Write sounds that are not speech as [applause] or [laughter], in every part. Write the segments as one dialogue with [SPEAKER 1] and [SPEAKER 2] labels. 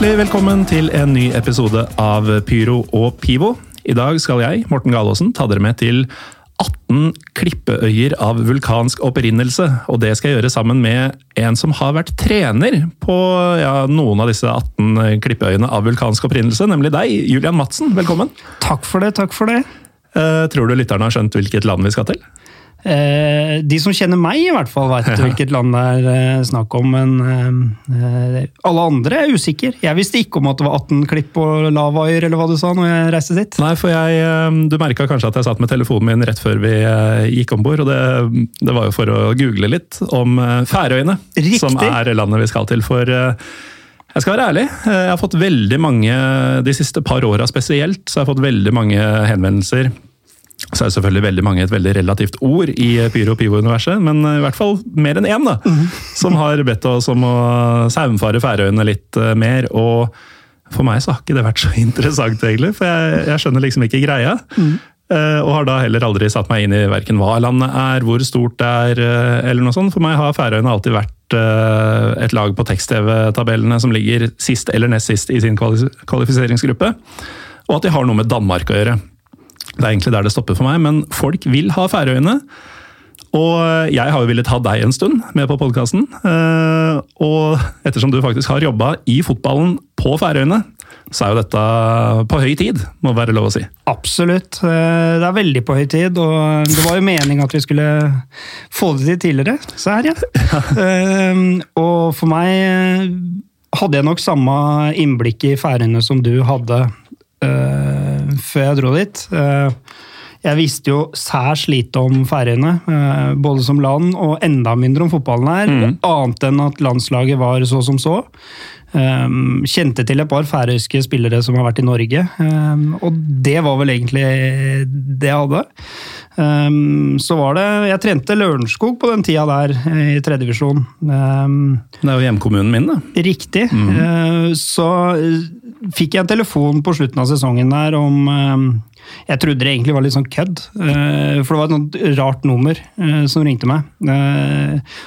[SPEAKER 1] Hjertelig velkommen til en ny episode av Pyro og Pivo. I dag skal jeg, Morten Galaasen, ta dere med til 18 klippeøyer av vulkansk opprinnelse. Og det skal jeg gjøre sammen med en som har vært trener på ja, noen av disse 18 klippeøyene av vulkansk opprinnelse, nemlig deg, Julian Madsen. Velkommen.
[SPEAKER 2] Takk for det, takk for det.
[SPEAKER 1] Uh, tror du lytterne har skjønt hvilket land vi skal til?
[SPEAKER 2] Eh, de som kjenner meg, i hvert fall vet [laughs] hvilket land det er eh, snakk om. Men eh, alle andre er usikker. Jeg visste ikke om at det var 18 klipp og lavaøyer, eller hva du sa når jeg reiste dit.
[SPEAKER 1] Nei, for jeg, Du merka kanskje at jeg satt med telefonen min rett før vi gikk om bord. Og det, det var jo for å google litt om Færøyene,
[SPEAKER 2] Riktig.
[SPEAKER 1] som er landet vi skal til. For jeg skal være ærlig, jeg har fått veldig mange, de siste par åra spesielt, så jeg har fått veldig mange henvendelser. Så er det selvfølgelig veldig mange et veldig relativt ord i Pyro Pivo-universet, men i hvert fall mer enn én, da. Som har bedt oss om å saumfare Færøyene litt eh, mer. og for meg så har ikke det vært så [laughs] interessant, egentlig, for jeg, jeg skjønner liksom ikke greia. Mm. og har da heller aldri satt meg inn i verken hva landet er, hvor stort det er, eh, eller noe sånt. For meg har Færøyene alltid vært eh, et lag på tekst-TV-tabellene som ligger sist eller nest sist i sin kvalifiseringsgruppe. Og at de har noe med Danmark å gjøre. Det er egentlig der det stopper for meg, men folk vil ha Færøyene. Og jeg har jo villet ha deg en stund med på podkasten. Og ettersom du faktisk har jobba i fotballen på Færøyene, så er jo dette på høy tid, må være lov å si.
[SPEAKER 2] Absolutt. Eh, Det er veldig på høy tid, og det var jo meningen at vi skulle få det til tidligere. Så her, ja. Eh, Og for meg eh, hadde jeg nok samme innblikk i Færøyene som du hadde eh, før jeg dro dit. Eh, jeg visste jo særs lite om Færøyene, eh, både som land og enda mindre om fotballen her. Annet enn at landslaget var så som så. Um, kjente til et par færøyske spillere som har vært i Norge, um, og det var vel egentlig det jeg hadde. Um, så var det Jeg trente Lørenskog på den tida der, eh, i tredjevisjon. Um,
[SPEAKER 1] Det er jo hjemkommunen min, da.
[SPEAKER 2] Riktig. Eh, Så eh, fikk jeg en telefon på slutten av sesongen der om um, Jeg trodde det egentlig var litt sånn kødd, for det var et rart nummer som ringte meg.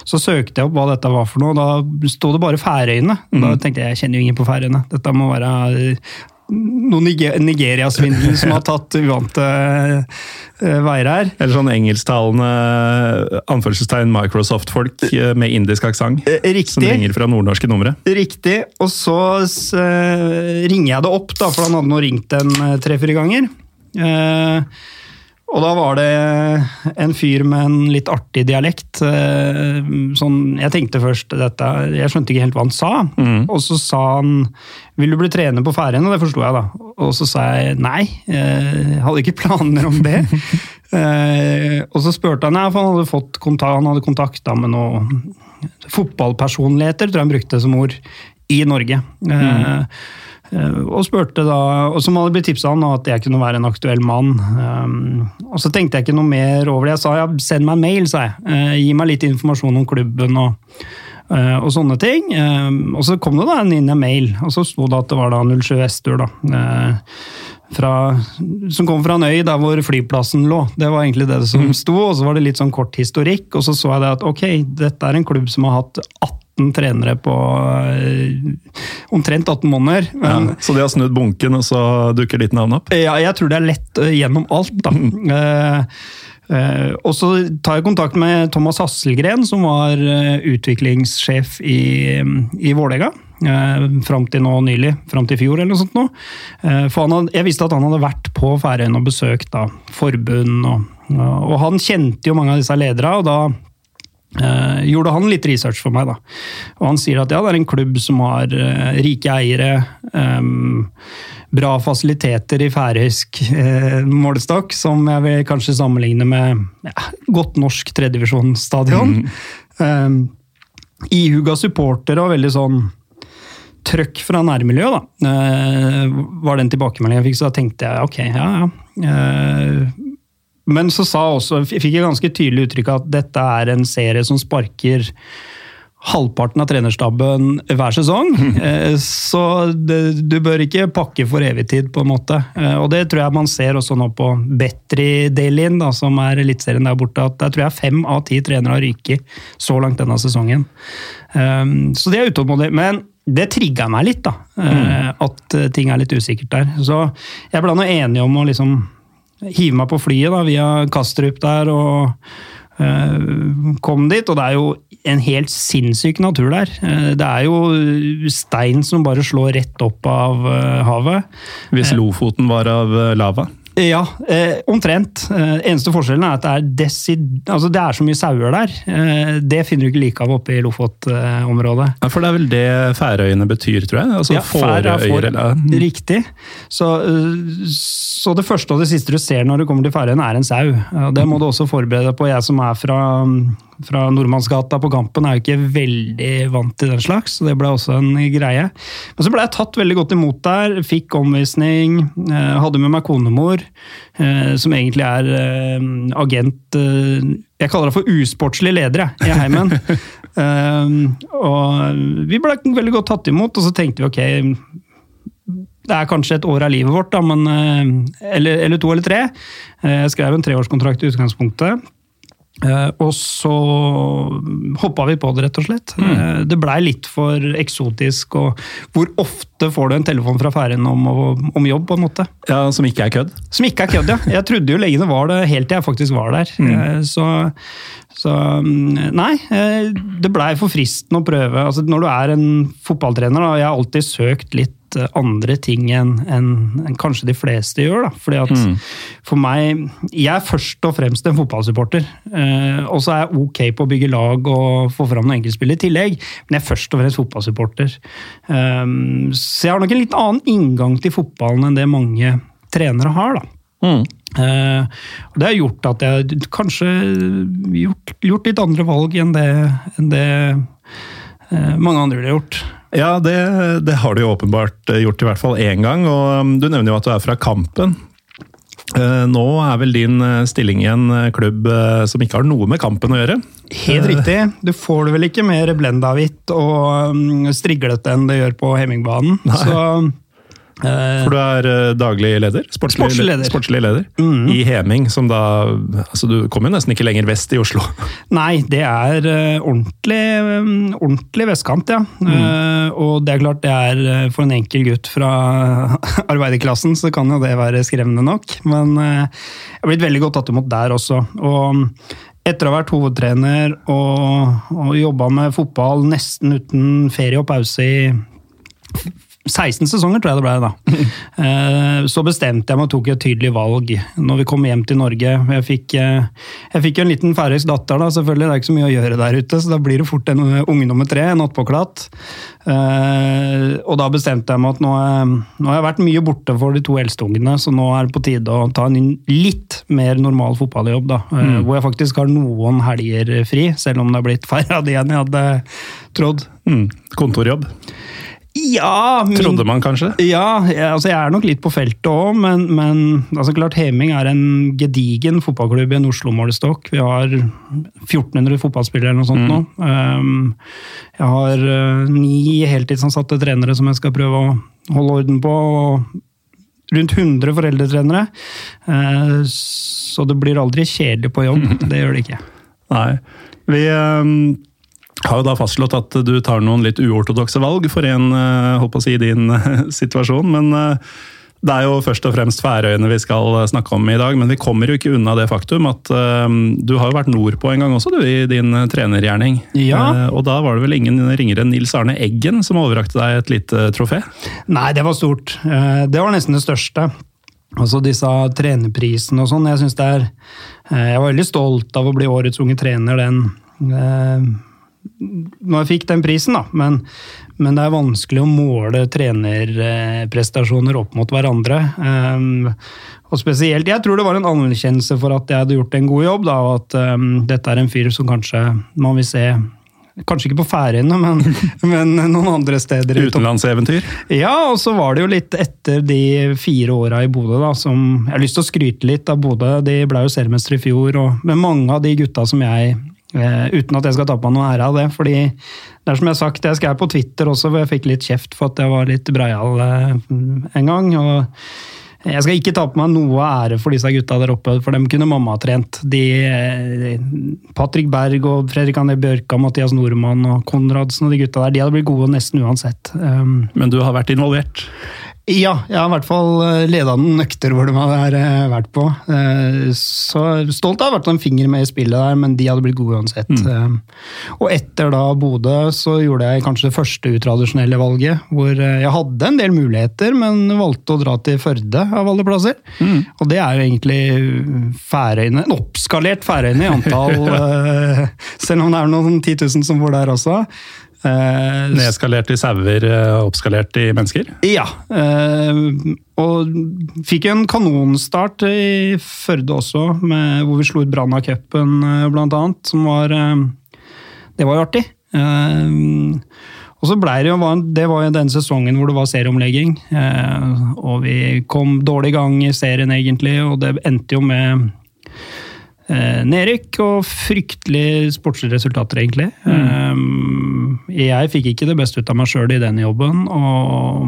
[SPEAKER 2] Så søkte jeg opp hva dette var for noe, og da sto det bare Færøyene. Da tenkte jeg jeg kjenner jo ingen på Færøyene. Dette må være eh, noe Niger- Nigeria-svindel som har tatt uvante eh, veier her.
[SPEAKER 1] Eller sånn engelsktalende anførselstegn Microsoft-folk eh, med indisk aksent.
[SPEAKER 2] Eh.
[SPEAKER 1] Som ringer fra nordnorske numre.
[SPEAKER 2] Riktig. Og så eh, ringer jeg det opp, da, for han hadde nå ringt en eh, tre-fire ganger. Eh, og da var det en fyr med en litt artig dialekt. eh, sånn, jeg tenkte først dette, Jeg skjønte ikke helt hva han sa. Og så sa han 'Vil du bli trener på Færøyene?' Det forsto jeg, da. Og så sa jeg nei. eh, Jeg hadde ikke planer om det. [laughs] Eh, og så spurte han, ja, for han hadde fått kontakt, han hadde kontakta med noen fotballpersonligheter, tror jeg han brukte som ord, i Norge. Mm. eh, og spurte da, og som hadde blitt tipsa om at jeg kunne være en aktuell mann. Eh, og så tenkte jeg ikke noe mer over det. Jeg sa ja, send meg en mail, sa jeg. Eh, gi meg litt informasjon om klubben og, eh, og sånne ting. Eh, og så kom det da en inn en mail, og så sto det at det var da 07 Vestur, da. eh, fra, som kom fra en øy der hvor flyplassen lå. Det var egentlig det som sto, og så var det litt sånn kort historikk. Og så så jeg det at ok, dette er en klubb som har hatt 18 trenere på eh, omtrent 18 måneder.
[SPEAKER 1] Ja, så de har snudd bunken, og så dukker ditt navn opp?
[SPEAKER 2] ja, jeg tror det er lett eh, gjennom alt, da. uh, Uh, og så tar jeg kontakt med Thomas Hasselgren, som var uh, utviklingssjef i, i Vålerenga. Fram til nå nylig, fram til i fjor eller noe sånt. Nå. For han hadde, jeg visste at han hadde vært på Færøyene og besøkt da, forbund, og, og han kjente jo mange av disse ledere. og da Eh, gjorde han litt research for meg, da. Og han sier at ja, det er en klubb som har uh, rike eiere. Um, bra fasiliteter i færøysk uh, målestokk, som jeg vil kanskje sammenligne med ja, godt norsk tredjevisjonsstadion. Mm. Um, ihuga supportere og veldig sånn trøkk fra nærmiljøet, da. Uh, var den tilbakemeldingen jeg fikk, så da tenkte jeg ok, ja ja. Men så sa også, fikk jeg ganske tydelig uttrykk at dette er en serie som sparker halvparten av trenerstaben hver sesong. Eh, så det, du bør ikke pakke for evig tid, på en måte. Eh, og det tror jeg man ser også nå på Betri-Delin, som er eliteserien der borte, at der tror jeg fem av ti trenere har ryket så langt denne sesongen. Eh, så det er utålmodige. Men det trigga meg litt, da. Mm. At ting er litt usikkert der. Så jeg ble nå enig om å liksom hive meg på flyet da, via Kastrup der og uh, kom dit. Og det er jo en helt sinnssyk natur der. Uh, det er jo stein som bare slår rett opp av uh, havet.
[SPEAKER 1] Hvis Lofoten var av lava?
[SPEAKER 2] Ja, eh, omtrent. Eh, eneste forskjellen er at det er, altså det er så mye sauer der. Eh, det finner du ikke like av oppe i Lofot-området.
[SPEAKER 1] Ja, For det er vel det Færøyene betyr, tror jeg? Altså
[SPEAKER 2] ja, Færøyer. For, riktig. Så, eh, så, det første og det siste du ser når du kommer til Færøyene, er en sau. Det må du også forberede deg på. Jeg som er fra fra Nordmannsgata på Kampen er jo ikke veldig vant til den slags, så det ble også en greie. Men så ble jeg tatt veldig godt imot der, fikk omvisning, eh, hadde med meg konemor, eh, som egentlig er eh, agent Jeg kaller det for usportslig leder, jeg, i heimen. [laughs] og vi ble veldig godt tatt imot, og så tenkte vi ok det er kanskje et år av livet vårt, da, men, eller, eller, to eller tre. Jeg skrev en treårskontrakt i utgangspunktet. Uh, og så hoppa vi på det, rett og slett. Mm. Uh, det blei litt for eksotisk. Og hvor ofte får du en telefon fra Færøyene om, om, jobb, på en måte?
[SPEAKER 1] Ja, Som ikke er kødd?
[SPEAKER 2] Som ikke er kødd, ja. Jeg trodde jo lenge det var det, helt til jeg faktisk var der. Mm. Uh, så, så, mm, Nei, det blei for fristende å prøve. Altså, når du er en fotballtrener, da, jeg har alltid søkt litt andre ting enn en, en kanskje de fleste gjør. Da. Fordi at mm. For meg Jeg er først og fremst en fotballsupporter. Eh, og så er jeg ok på å bygge lag og få fram noen enkeltspill i tillegg, men jeg er først og fremst fotballsupporter. Eh, så jeg har nok en litt annen inngang til fotballen enn det mange trenere har. da. Mm. Eh, det har gjort at jeg kanskje gjort, gjort litt andre valg enn det, enn det eh, mange andre ville gjort.
[SPEAKER 1] Ja, det, det, har du jo åpenbart eh, gjort i hvert fall én gang. og um, Du nevner jo at du er fra Kampen. Nå er vel din stilling i en klubb som ikke har noe med kampen å gjøre?
[SPEAKER 2] Helt riktig. Du får det vel ikke mer blenda-hvitt og um, striglete enn det gjør på Hemmingbanen. Så
[SPEAKER 1] for du er uh, daglig leder?
[SPEAKER 2] Sportslig, sportslig leder.
[SPEAKER 1] Sportslig leder. Mm. I Heming, som da altså Du kommer jo nesten ikke lenger vest i Oslo? [laughs]
[SPEAKER 2] Nei, det er uh, ordentlig, um, ordentlig vestkant, ja. Mm. Og det er klart, det er for en enkel gutt fra [laughs] arbeiderklassen, så kan jo det være skremmende nok. Men jeg har blitt veldig godt tatt imot der også. Og etter å ha vært hovedtrener og, og jobba med fotball nesten uten ferie og pause i 16 sesonger, tror jeg det ble da. [laughs] Eh, så bestemte jeg meg og tok et tydelig valg når vi kom hjem til Norge. Jeg fikk, eh, jeg fikk jo en liten færøysk datter, da, selvfølgelig. Det er ikke så mye å gjøre der ute, så da blir det fort en unge nummer tre, en attpåklatt. Eh, og da bestemte jeg meg at nå, nå har jeg vært mye borte for de to eldste ungene, så nå er det på tide å ta en litt mer normal fotballjobb. da, mm. Hvor jeg faktisk har noen helger fri, selv om det har blitt færre av de enn jeg hadde trodd.
[SPEAKER 1] Mm. Kontorjobb?
[SPEAKER 2] Ja
[SPEAKER 1] min, Trodde man kanskje?
[SPEAKER 2] Ja, jeg, altså jeg er nok litt på feltet òg, men, men altså klart Heming er en gedigen fotballklubb i en Oslo-målestokk. Vi har 1400 fotballspillere eller noe sånt mm. nå. Um, jeg har uh, ni heltidsansatte trenere som jeg skal prøve å holde orden på. og Rundt 100 foreldretrenere. Uh, så det blir aldri kjedelig på jobb. [laughs] Det gjør det ikke.
[SPEAKER 1] Nei. Vi... Um har jo da fastslått at du tar noen litt uortodokse valg for en eh, holdt på å si, din eh, [laughs] situasjon. Men eh, det er jo først og fremst Færøyene vi skal snakke om i dag. Men vi kommer jo ikke unna det faktum at du har jo vært nordpå en gang også, du, i din trenergjerning.
[SPEAKER 2] Ja.
[SPEAKER 1] og da var det vel ingen ringere enn Nils Arne Eggen som overrakte deg et lite trofé?
[SPEAKER 2] Nei, det var stort. det var nesten det største. Altså disse trenerprisene og sånn. Jeg synes det er Jeg var veldig stolt av å bli årets unge trener den når jeg fikk den prisen, da. Men, men det er vanskelig å måle trenerprestasjoner opp mot hverandre. Um, og spesielt, Jeg tror det var en anerkjennelse for at jeg hadde gjort en god jobb. da, og At um, dette er en fyr som kanskje man vil se Kanskje ikke på Færøyene, men, [laughs] men, noen andre steder.
[SPEAKER 1] Utenlandseventyr?
[SPEAKER 2] Ja, og så var det jo litt etter de fire åra i Bodø, da, som Jeg har lyst til å skryte litt av Bodø. De ble jo seriemestere i fjor, og med mange av de gutta som jeg eh, Uten at jeg skal ta på meg noe ære av det. fordi det er som jeg har sagt, jeg skrev på Twitter også, hvor jeg fikk litt kjeft for at jeg var litt breial uh, en gang. og jeg skal ikke ta på meg noe ære for disse gutta der oppe, for dem kunne mamma trent. De, eh, Patrick Berg og Fredrik André Bjørka, Mathias Nordmann og Konradsen og de gutta der, de hadde blitt gode nesten uansett. Um,
[SPEAKER 1] Men du har vært involvert?
[SPEAKER 2] Ja, jeg har i hvert fall eh, leda den nøkter hvor de har eh, vært på. Eh, så stolt av å ha vært en finger med i spillet der, men de hadde blitt gode uansett. Mm. Og etter da Bodø så gjorde jeg kanskje det første utradisjonelle valget, hvor jeg hadde en del muligheter, men valgte å dra til Førde av alle plasser. Mm. Og det er jo egentlig Færøyene, en oppskalert Færøyene i antall, [laughs] selv om det er noen 10 000 som bor der også.
[SPEAKER 1] Eh, Nedskalert i sauer, eh, oppskalert i mennesker?
[SPEAKER 2] Ja. Eh, og fikk en kanonstart i Førde også, med, hvor vi slo ut Brann av cupen blant annet. Som var Det var jo artig. Og så ble det jo Det var jo den sesongen hvor det var serieomlegging. Og vi kom dårlig i gang i serien, egentlig, og det endte jo med Eh, nedrykk og fryktelige sportslige resultater, egentlig. Mm. Eh, jeg fikk ikke det beste ut av meg sjøl i den jobben. og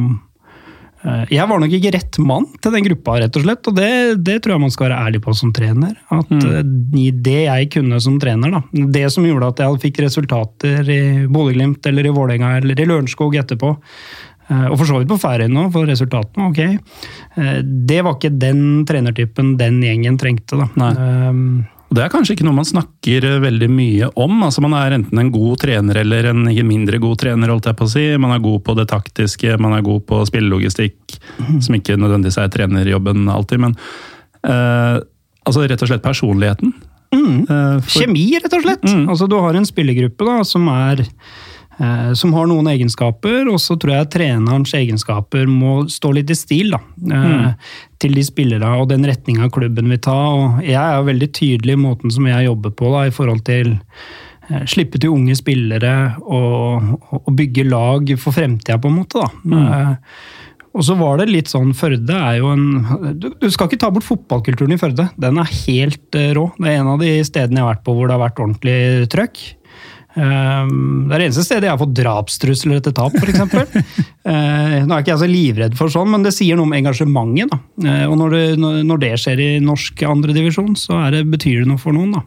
[SPEAKER 2] eh, jeg var nok ikke rett mann til den gruppa, rett og slett. Og det, det tror jeg man skal være ærlig på som trener. At mm. det jeg kunne som trener, da, det som gjorde at jeg fikk resultater i Bodø-Glimt eller i Vålerenga eller i Lørenskog etterpå, og for så vidt på Færøyene òg, for resultatene, ok. Det var ikke den trenertypen den gjengen trengte. da. Nei.
[SPEAKER 1] Det er kanskje ikke noe man snakker eh, veldig mye om. altså Man er enten en god trener eller en mindre god trener. holdt jeg på å si. Man er god på det taktiske, man er god på spillelogistikk, mm. som ikke nødvendigvis er trenerjobben alltid. Men uh, altså rett og slett personligheten.
[SPEAKER 2] Mm. Uh, for, Kjemi, rett og slett. Mm. Altså Du har en spillergruppe da, som er Eh, som har noen egenskaper, og så tror jeg trenerens egenskaper må stå litt i stil da, eh, mm. til de spillere og den retninga klubben vil ta. Og jeg er veldig tydelig i måten som jeg jobber på da, i forhold til eh, slippe til unge spillere og, og bygge lag for fremtida, på en måte. da. Mm. Og så var det litt sånn, Førde er jo en du, du, skal ikke ta bort fotballkulturen i Førde. Den er helt rå. Det er en av de stedene jeg har vært på hvor det har vært ordentlig trøkk. Ehm, det er det eneste stedet jeg har fått drapstrusler etter tap, f.eks. [laughs] Eh, nå er ikke jeg så livredd for sånn, men det sier noe om engasjementet. Da. Eh, og når det, når det, skjer i norsk andredivisjon, så det, betyr det noe for noen. Da.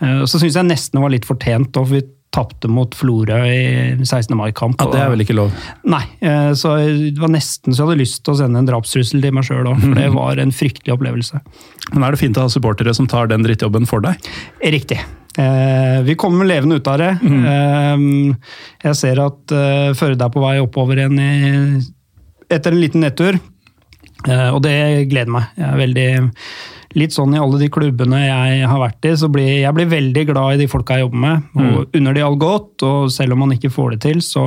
[SPEAKER 2] Eh, så syns jeg nesten det var litt fortjent, for vi tapte mot Florø i 16. mai-kamp.
[SPEAKER 1] Ja, det er vel ikke lov?
[SPEAKER 2] Nei, så det var nesten så jeg hadde lyst til å sende en drapstrussel til meg sjøl òg, for det var en fryktelig opplevelse.
[SPEAKER 1] Men er det fint å ha supportere som tar den drittjobben for deg?
[SPEAKER 2] Riktig. Eh, vi kommer levende ut av det. Mm. Eh, jeg ser at eh, Førde er på vei oppover igjen etter en liten nedtur. Eh, og det gleder meg. Jeg er veldig Litt sånn i alle de klubbene jeg har vært i, så blir jeg blir veldig glad i de folka jeg jobber med. Og mm. unner de all godt, og selv om man ikke får det til, så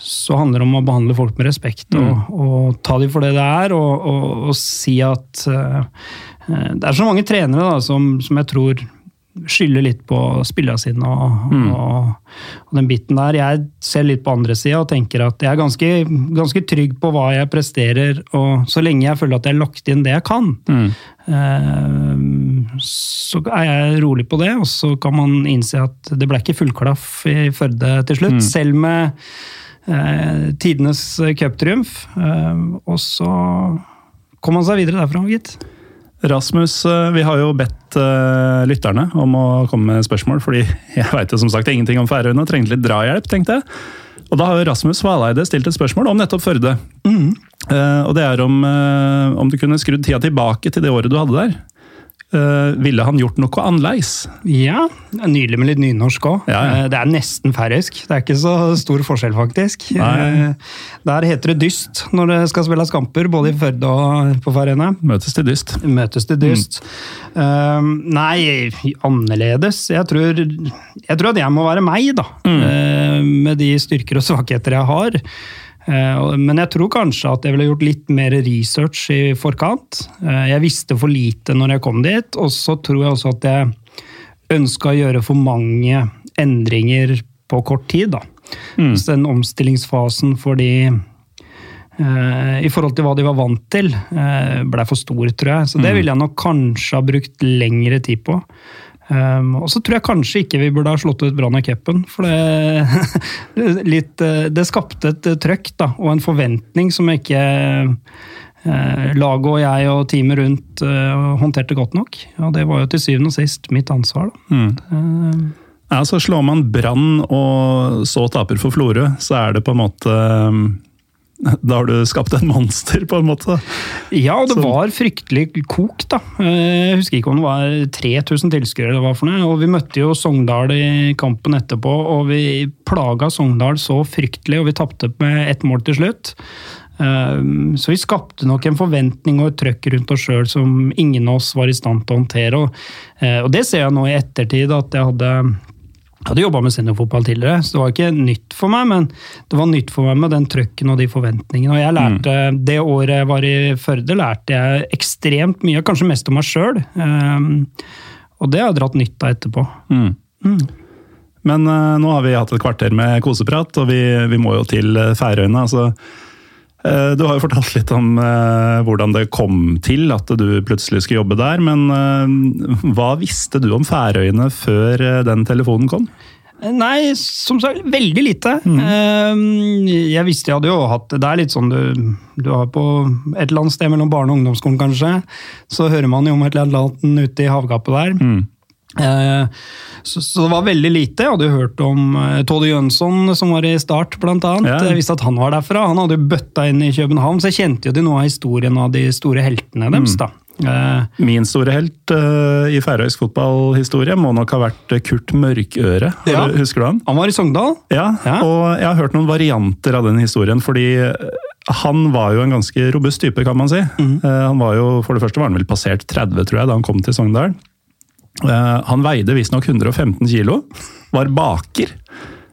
[SPEAKER 2] så handler det om å behandle folk med respekt og, mm. og ta dem for det det er, og, og, og si at uh, Det er så mange trenere da, som, som jeg tror skylder litt på spillerne sine og, mm. og, og, den biten der. Jeg ser litt på andre sida og tenker at jeg er ganske, ganske, trygg på hva jeg presterer, og så lenge jeg føler at jeg har lagt inn det jeg kan, mm. eh, så er jeg rolig på det. Og så kan man innse at det ble ikke fullklaff i Førde til slutt, mm. selv med eh, tidenes cuptriumf. Eh, og så kom man seg videre derfra, gitt.
[SPEAKER 1] Rasmus, eh, vi har jo bedt uh, lytterne om å komme med spørsmål, fordi [laughs] jeg veit som sagt ingenting om Færøyene og trengte litt drahjelp, tenkte jeg. Og da har jo Rasmus Valeide stilt et spørsmål om nettopp Førde. Mm. Uh, og det er om, om du kunne skrudd tida tilbake til det året du hadde der. Eh, ville han gjort noe annerledes?
[SPEAKER 2] Ja, nydelig med litt nynorsk òg.
[SPEAKER 1] Ja, ja.
[SPEAKER 2] Det er nesten færøysk. Det er ikke så stor forskjell, faktisk. Eh, Der heter det dyst når det skal spilles kamper, både i Førde og på Færøyene.
[SPEAKER 1] Møtes til dyst.
[SPEAKER 2] Møtes til dyst. Um, nei, annerledes. Jeg tror, jeg tror at jeg må være meg, da. Eh, med de styrker og svakheter jeg har. Eh, men jeg tror kanskje at jeg ville gjort litt mer research i forkant. Eh, jeg visste for lite når jeg kom dit, og så tror jeg også at jeg ønska å gjøre for mange endringer på kort tid. da. Så den omstillingsfasen for de eh, i forhold til hva de var vant til, eh, ble for stor, tror jeg. Så det ville jeg nok kanskje ha brukt lengre tid på. Um, og så tror jeg kanskje ikke vi burde ha slått ut Brann i cupen. For det, [laughs] litt, eh, det skapte et eh, trøkk da, og en forventning som ikke eh, laget og jeg og teamet rundt eh, håndterte godt nok. Og det var jo til syvende og sist mitt ansvar. Da. Um,
[SPEAKER 1] Ja, så Slår man Brann og så taper for Florø, så er det på en måte um, [laughs] Da har du skapt en monster, på en måte.
[SPEAKER 2] Ja, og det
[SPEAKER 1] Så-
[SPEAKER 2] var fryktelig kok, da. Eh, Jeg husker ikke om det var 3000 tilskuere eller hva for noe. Og vi møtte jo Sogndal i kampen etterpå, og vi plaga Sogndal så fryktelig, og vi tapte med ett mål til slutt. Eh, Så vi skapte nok en forventning og et trøkk rundt oss sjøl som ingen av oss var i stand til å håndtere. Eh, og det ser jeg nå i ettertid, at jeg hadde jeg hadde jobba med seniorfotball tidligere, så det var ikke nytt for meg, men det var nytt for meg med den trøkken og de forventningene. Og jeg lærte, Det året jeg var i Førde, lærte jeg ekstremt mye, kanskje mest om meg sjøl. og det har jeg dratt nytte av etterpå.
[SPEAKER 1] Men uh, nå har vi hatt et kvarter med koseprat, og vi, vi må jo til Færøyene. altså du har jo fortalt litt om eh, hvordan det kom til at du plutselig skulle jobbe der, men eh, hva visste du om Færøyene før eh, den telefonen kom?
[SPEAKER 2] Nei, som sagt, veldig lite. Mm. Jeg visste jeg hadde jo hatt Det er litt sånn du, du har på et eller annet sted mellom barne- og ungdomsskolen, kanskje. Så hører man jo om et eller annet ute i havgapet der. Eh, Så, så det var veldig lite. Jeg hadde jo hørt om Tode Jønsson, som var i Start, annet.
[SPEAKER 1] Ja.
[SPEAKER 2] Jeg visste at han var derfra. Han hadde jo bøtta inn i København, så jeg kjente jo til noe av historien av de store heltene deres. da. Eh,
[SPEAKER 1] Min store helt uh, i færøysk fotballhistorie må nok ha vært eh, Kurt Mørkøre.
[SPEAKER 2] Ja.
[SPEAKER 1] Husker du han?
[SPEAKER 2] Han var i Sogndal.
[SPEAKER 1] Ja,
[SPEAKER 2] Ja.
[SPEAKER 1] og jeg har hørt noen varianter av den historien, fordi eh, han var jo en ganske robust type, kan man si.
[SPEAKER 2] Mm.
[SPEAKER 1] Uh, Han var jo, For det første var han vel passert 30, tror jeg, da han kom til Sogndal. Eh, Han veide visstnok 115 kilo, var baker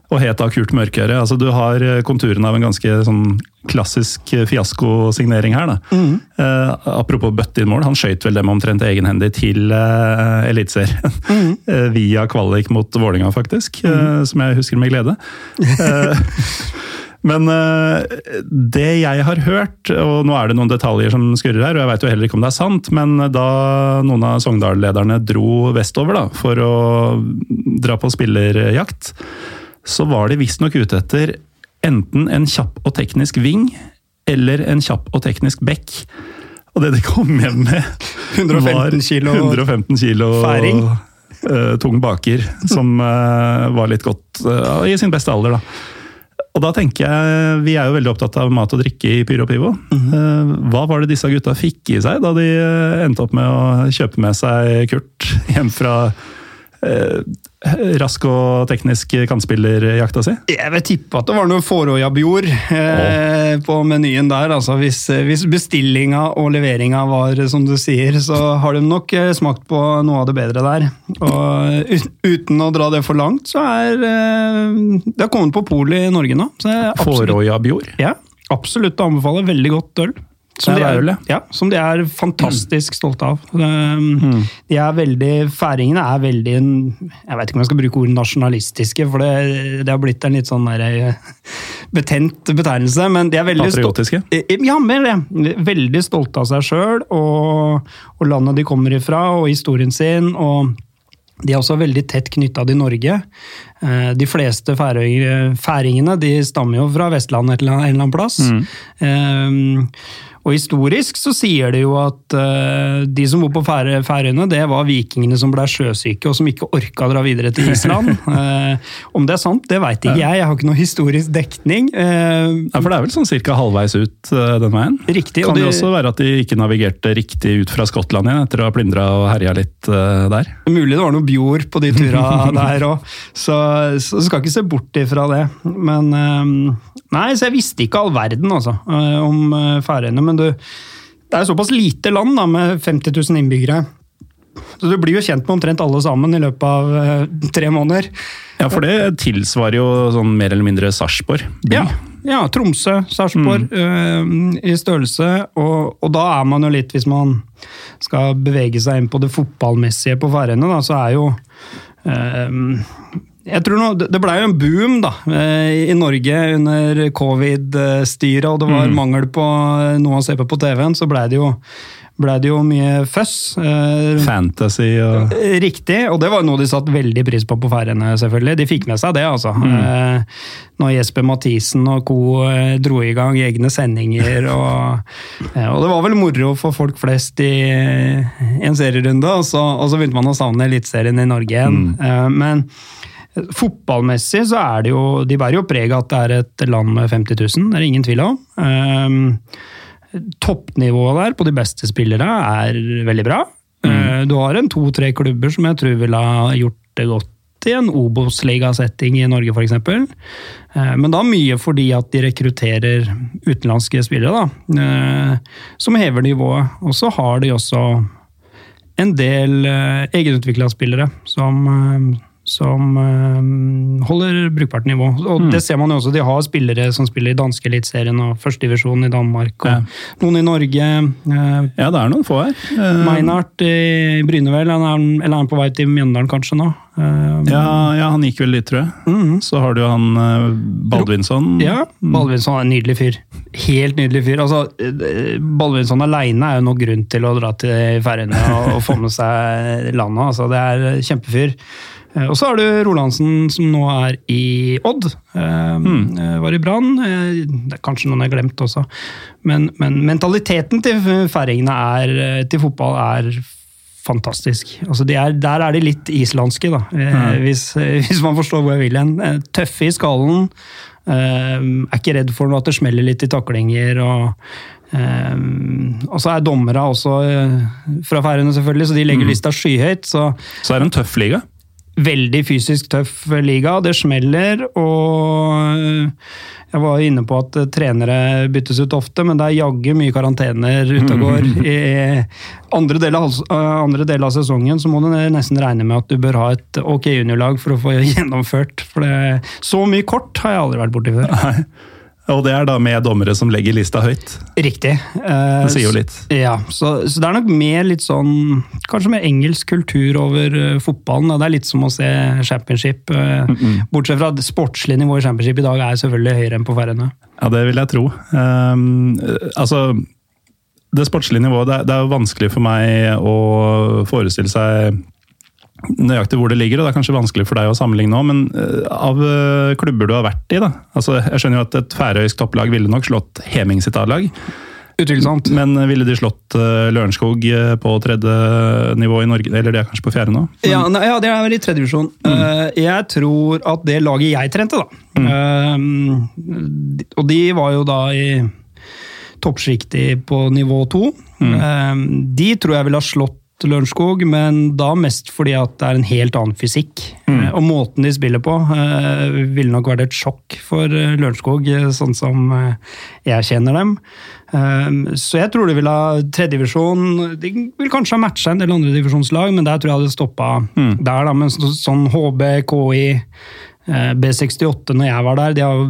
[SPEAKER 1] og het da Kurt Mørkøre. Altså, du har eh, konturen av en ganske sånn klassisk eh, fiaskosignering her. da.
[SPEAKER 2] Mm.
[SPEAKER 1] Eh, apropos bøtte inn mål, han skøyt vel dem omtrent egenhendig til uh, Eliteserien.
[SPEAKER 2] Mm. [laughs]
[SPEAKER 1] Eh, via kvalik mot Vålinga faktisk, eh, som jeg husker med glede. [laughs] Men eh, det jeg har hørt, og nå er det noen detaljer som skurrer her, og jeg veit jo heller ikke om det er sant, men da noen av Sogndal-lederne dro vestover da, for å dra på spillerjakt, så var de visstnok ute etter enten en kjapp og teknisk ving, eller en kjapp og teknisk bekk. Og det de kom hjem med,
[SPEAKER 2] 115 var
[SPEAKER 1] 115 kilo
[SPEAKER 2] færing.
[SPEAKER 1] Uh, tung baker, som uh, var litt godt uh, i sin beste alder, da. Og da tenker jeg, Vi er jo veldig opptatt av mat og drikke i Pyro Pivo. Eh, Hva var det disse gutta fikk i seg da de eh, endte opp med å kjøpe med seg Kurt hjem fra rask og teknisk kantspillerjakta si?
[SPEAKER 2] Jeg vil tippe at det var noe Fårøyabjord eh, på menyen der. Altså hvis, hvis bestillinga og leveringa var som du sier, så har de nok eh, smakt på noe av det bedre der. Og uten å dra det for langt, så er eh, Det har kommet på polet i Norge nå.
[SPEAKER 1] Fårøya-Bjord?
[SPEAKER 2] ja, absolutt anbefaler. Veldig godt øl. Som de,
[SPEAKER 1] er ja.
[SPEAKER 2] som de er fantastisk stolte av. Um, De er veldig, Færingene er veldig Jeg vet ikke om jeg skal bruke ordet nasjonalistiske, for det, det har blitt en litt sånn der, eh, betent betegnelse. Men de er veldig
[SPEAKER 1] Patriotiske?
[SPEAKER 2] Eh, Ja, mer det. Veldig stolte av seg sjøl og, og landet de kommer ifra, og historien sin. og de er også veldig tett knytta til Norge. Eh, De fleste færingene de stammer jo fra Vestlandet en eller annen plass. Eh, Og historisk så sier det jo at uh, de som bor på Færø- Færøyene, det var vikingene som ble sjøsyke og som ikke orka å dra videre til Island. uh, [laughs] Om det er sant, det veit ikke jeg. Jeg har ikke noe historisk dekning. Uh,
[SPEAKER 1] Ja, For det er vel sånn cirka halvveis ut den veien?
[SPEAKER 2] Riktig.
[SPEAKER 1] Kan
[SPEAKER 2] og
[SPEAKER 1] det
[SPEAKER 2] det-
[SPEAKER 1] også være at de ikke navigerte riktig ut fra Skottland igjen, etter å ha plyndra og herja litt der?
[SPEAKER 2] Mulig det var noe bjord på de turene [laughs] der òg, så, så skal ikke se bort ifra det. Men Nei, så jeg visste ikke all verden, altså, eh, om eh, Færøyene. Men du, det er såpass lite land, da, med 50 000 innbyggere. Så du blir jo kjent med omtrent alle sammen i løpet av eh, tre måneder.
[SPEAKER 1] Ja, for det tilsvarer jo sånn mer eller mindre Sarpsborg by.
[SPEAKER 2] Ja, ja Tromsø, Sarpsborg eh, i størrelse. Og, og da er man jo litt, hvis man skal bevege seg inn på det fotballmessige på Færøyene, da, så er jo eh, jeg tror nå, Det blei jo en boom da, eh, i Norge under covid-styret, og det var mangel på noe å se på på TV-en. Så blei det, ble det jo mye føss. eh,
[SPEAKER 1] Fantasy og
[SPEAKER 2] Riktig, og det var noe de satte veldig pris på på Færøyene, selvfølgelig. De fikk med seg det, altså. Mm. når Jesper Mathisen og co. Eh, dro i gang egne sendinger. Og, eh, og det var vel moro for folk flest i en serierunde, og så, og så begynte man å savne Eliteserien i Norge igjen. Mm. men Fotballmessig så er det jo De bærer jo preg av at det er et land med 50 000, det er det ingen tvil om. Um, toppnivået der på de beste spillere er veldig bra. Eh, Du har en to-tre klubber som jeg tror ville ha gjort det godt i en Obos-ligasetting i Norge, f.eks. Men da mye fordi at de rekrutterer utenlandske spillere, da. Uh, Som hever nivået. Og så har de også en del uh, egenutvikla spillere som, eh, som eh, holder brukbart nivå. Og Det ser man jo også. De har spillere som spiller i danske eliteserien og førstedivisjon i Danmark. Og
[SPEAKER 1] Ja.
[SPEAKER 2] Noen i Norge. eh,
[SPEAKER 1] Ja, det er noen få her. Eh,
[SPEAKER 2] Meinhardt i Brynevel. Han er, eller er han på vei til Mjøndalen kanskje nå? Eh,
[SPEAKER 1] Ja, ja, han gikk vel dit, tror jeg. Så har du jo han eh, Baldvinsson.
[SPEAKER 2] Ja, Baldvinsson er en nydelig fyr. Helt nydelig fyr. Altså, Baldvinsson aleine er jo nok grunn til å dra til Færøyene og, og få med seg landet. Altså, det er kjempefyr. Eh, Og så har du Rolandsen, som nå er i Odd. Eh, Var i Brann. Det er kanskje noen jeg har glemt også. Men, men mentaliteten til færingene er, til fotball er fantastisk. Altså de er, der er de litt islandske, da. mm. hvis, hvis man forstår hvor jeg vil hen. Tøffe i skallen. Er ikke redd for at det smeller litt i taklinger. og um, og så er dommerne også fra Færøyene, selvfølgelig, så de legger lista skyhøyt. Så
[SPEAKER 1] Så er det en tøff liga.
[SPEAKER 2] Veldig fysisk tøff liga. Det smeller, og jeg var inne på at trenere byttes ut ofte, men det er jaggu mye karantener ute og går. [laughs] I andre del, av, andre del av sesongen så må du nesten regne med at du bør ha et ok juniorlag for å få gjennomført. For det, så mye kort har jeg aldri vært borti før.
[SPEAKER 1] Og det er da med dommere som legger lista høyt.
[SPEAKER 2] Riktig. Eh,
[SPEAKER 1] Det sier jo litt.
[SPEAKER 2] Ja, så, så det er nok mer litt sånn Kanskje med engelsk kultur over uh, fotballen. Det er litt som å se championship. eh, Bortsett fra at sportslig nivå i championship i dag er selvfølgelig høyere enn på Færøyene.
[SPEAKER 1] Ja, det vil jeg tro. Um, altså, det sportslige nivået, det er, det er vanskelig for meg å forestille seg nøyaktig hvor det ligger, og det er kanskje vanskelig for deg å sammenligne òg, men eh, av eh, klubber du har vært i, da. Altså, jeg skjønner jo at et færøysk topplag ville nok slått Heming sitt A-lag,
[SPEAKER 2] Utvilsomt.
[SPEAKER 1] men ville de slått uh, Lørenskog eh, på tredje nivå i Norge, eller de er kanskje på fjerde nå?
[SPEAKER 2] Ja, nei, ja, det er vel i tredje divisjon. Eh, jeg tror at det laget jeg trente, da eh, Og de var jo da i toppsjiktet på nivå to. Eh, de tror jeg ville ha slått Lørenskog, men da mest fordi at det er en helt annen fysikk. Mm. Og måten de spiller på eh, ville nok vært et sjokk for eh, Lørenskog, eh, sånn som eh, jeg kjenner dem. Eh, Så jeg tror de vil ha tredjedivisjon. De vil kanskje ha matcha en del andre divisjonslag, men der tror jeg hadde stoppa der. da, Men sånn HB, KI, eh, B68 når jeg var der, de har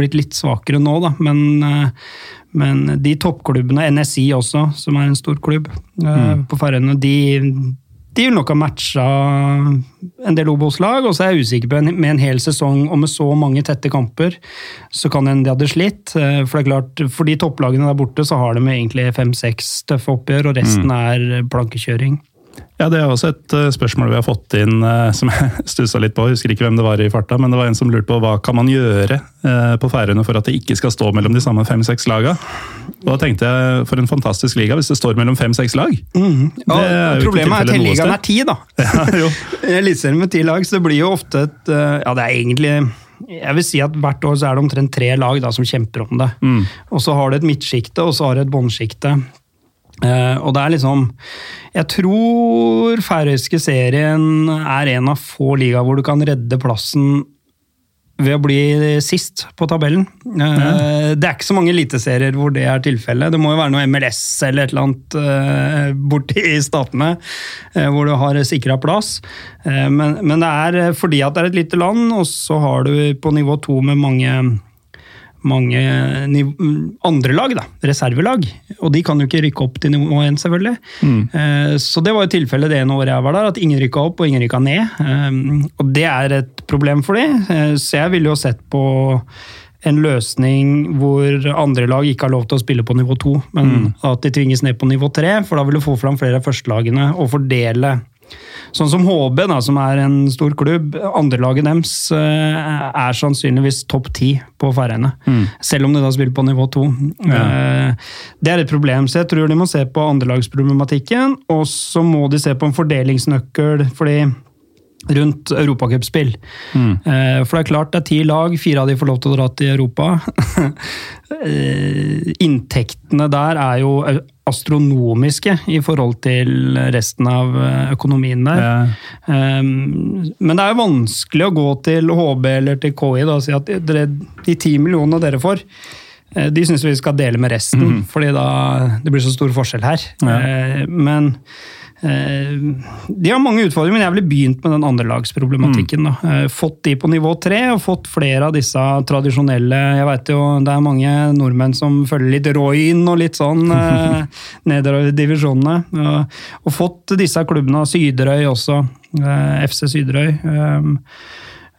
[SPEAKER 2] blitt litt svakere nå, da. Men, eh, men de toppklubbene, NSI også, som er en stor klubb mm. på Færøyene, de, de vil nok ha matcha en del Obos-lag, og så er jeg usikker på en, med en hel sesong og med så mange tette kamper, så kan en de hadde slitt. Eh, For det er klart, for de topplagene der borte så har de egentlig fem-seks tøffe oppgjør, og resten er plankekjøring.
[SPEAKER 1] Ja, Det er også et uh, spørsmål vi har fått inn uh, som jeg [laughs] stussa litt på. Jeg husker ikke hvem det var i farta, men det var en som lurte på hva kan man gjøre uh, på Færøyene for at det ikke skal stå mellom de samme fem-seks laga. Og da tenkte jeg, for en fantastisk liga hvis det står mellom fem-seks lag.
[SPEAKER 2] Mm. Ja, problemet er at hele ligaen er ti, da. [laughs]
[SPEAKER 1] Ja, [laughs]
[SPEAKER 2] Eliteserien med ti lag, så det blir jo ofte et Ja, det er egentlig jeg vil si at Hvert år så er det omtrent tre lag da, som kjemper om det. Mm. Og Så har du et midtsjikte og så har du et båndsjikte. Uh, og det er liksom Jeg tror færøyske serien er en av få ligaer hvor du kan redde plassen ved å bli sist på tabellen. Uh. Det er ikke så mange eliteserier hvor det er tilfellet. Det må jo være noe MLS eller et eller annet uh, borti statene hvor du har sikra plass. Men, men, det er fordi at det er et lite land, og så har du på nivå to med mange mange andre lag, da, reservelag. Og de kan jo ikke rykke opp til nivå 1, selvfølgelig. Mm. Eh, så det var jo tilfellet det ene året jeg var der, at ingen rykka opp og ingen rykka ned. Eh, og det er et problem for de, eh, så jeg ville jo sett på en løsning hvor andre lag ikke har lov til å spille på nivå 2, men mm. at de tvinges ned på nivå 3, for da vil du få fram flere av førstelagene og fordele Sånn som HB, da, som er en stor klubb, andrelaget deres eh, er sannsynligvis topp ti på Færøyene. Mm. Selv om de da spiller på nivå to. Ja. Eh, det er et problem, så jeg tror de må se på andrelagsproblematikken. Og så må de se på en fordelingsnøkkel, fordi rundt europacupspill. Mm. Eh, for det er klart det er ti lag, fire av de får lov til å dra til Europa. [laughs] Inntektene der er jo astronomiske i forhold til resten av eh, økonomien der. Ja. Um, men det er jo vanskelig å gå til HB eller til KI da, og si at de ti millionene dere får, eh, de syns vi skal dele med resten, mm. fordi da det blir så stor forskjell her. Ja. Men Eh, de har mange utfordringer, men jeg ville begynt med den andrelagsproblematikken. Mm. Eh, fått de på nivå tre, og fått flere av disse tradisjonelle Jeg vet jo det er mange nordmenn som følger litt Royn og litt sånn [laughs] eh, nedover divisjonene. Og fått disse klubbene, Syderøy også, FC Syderøy.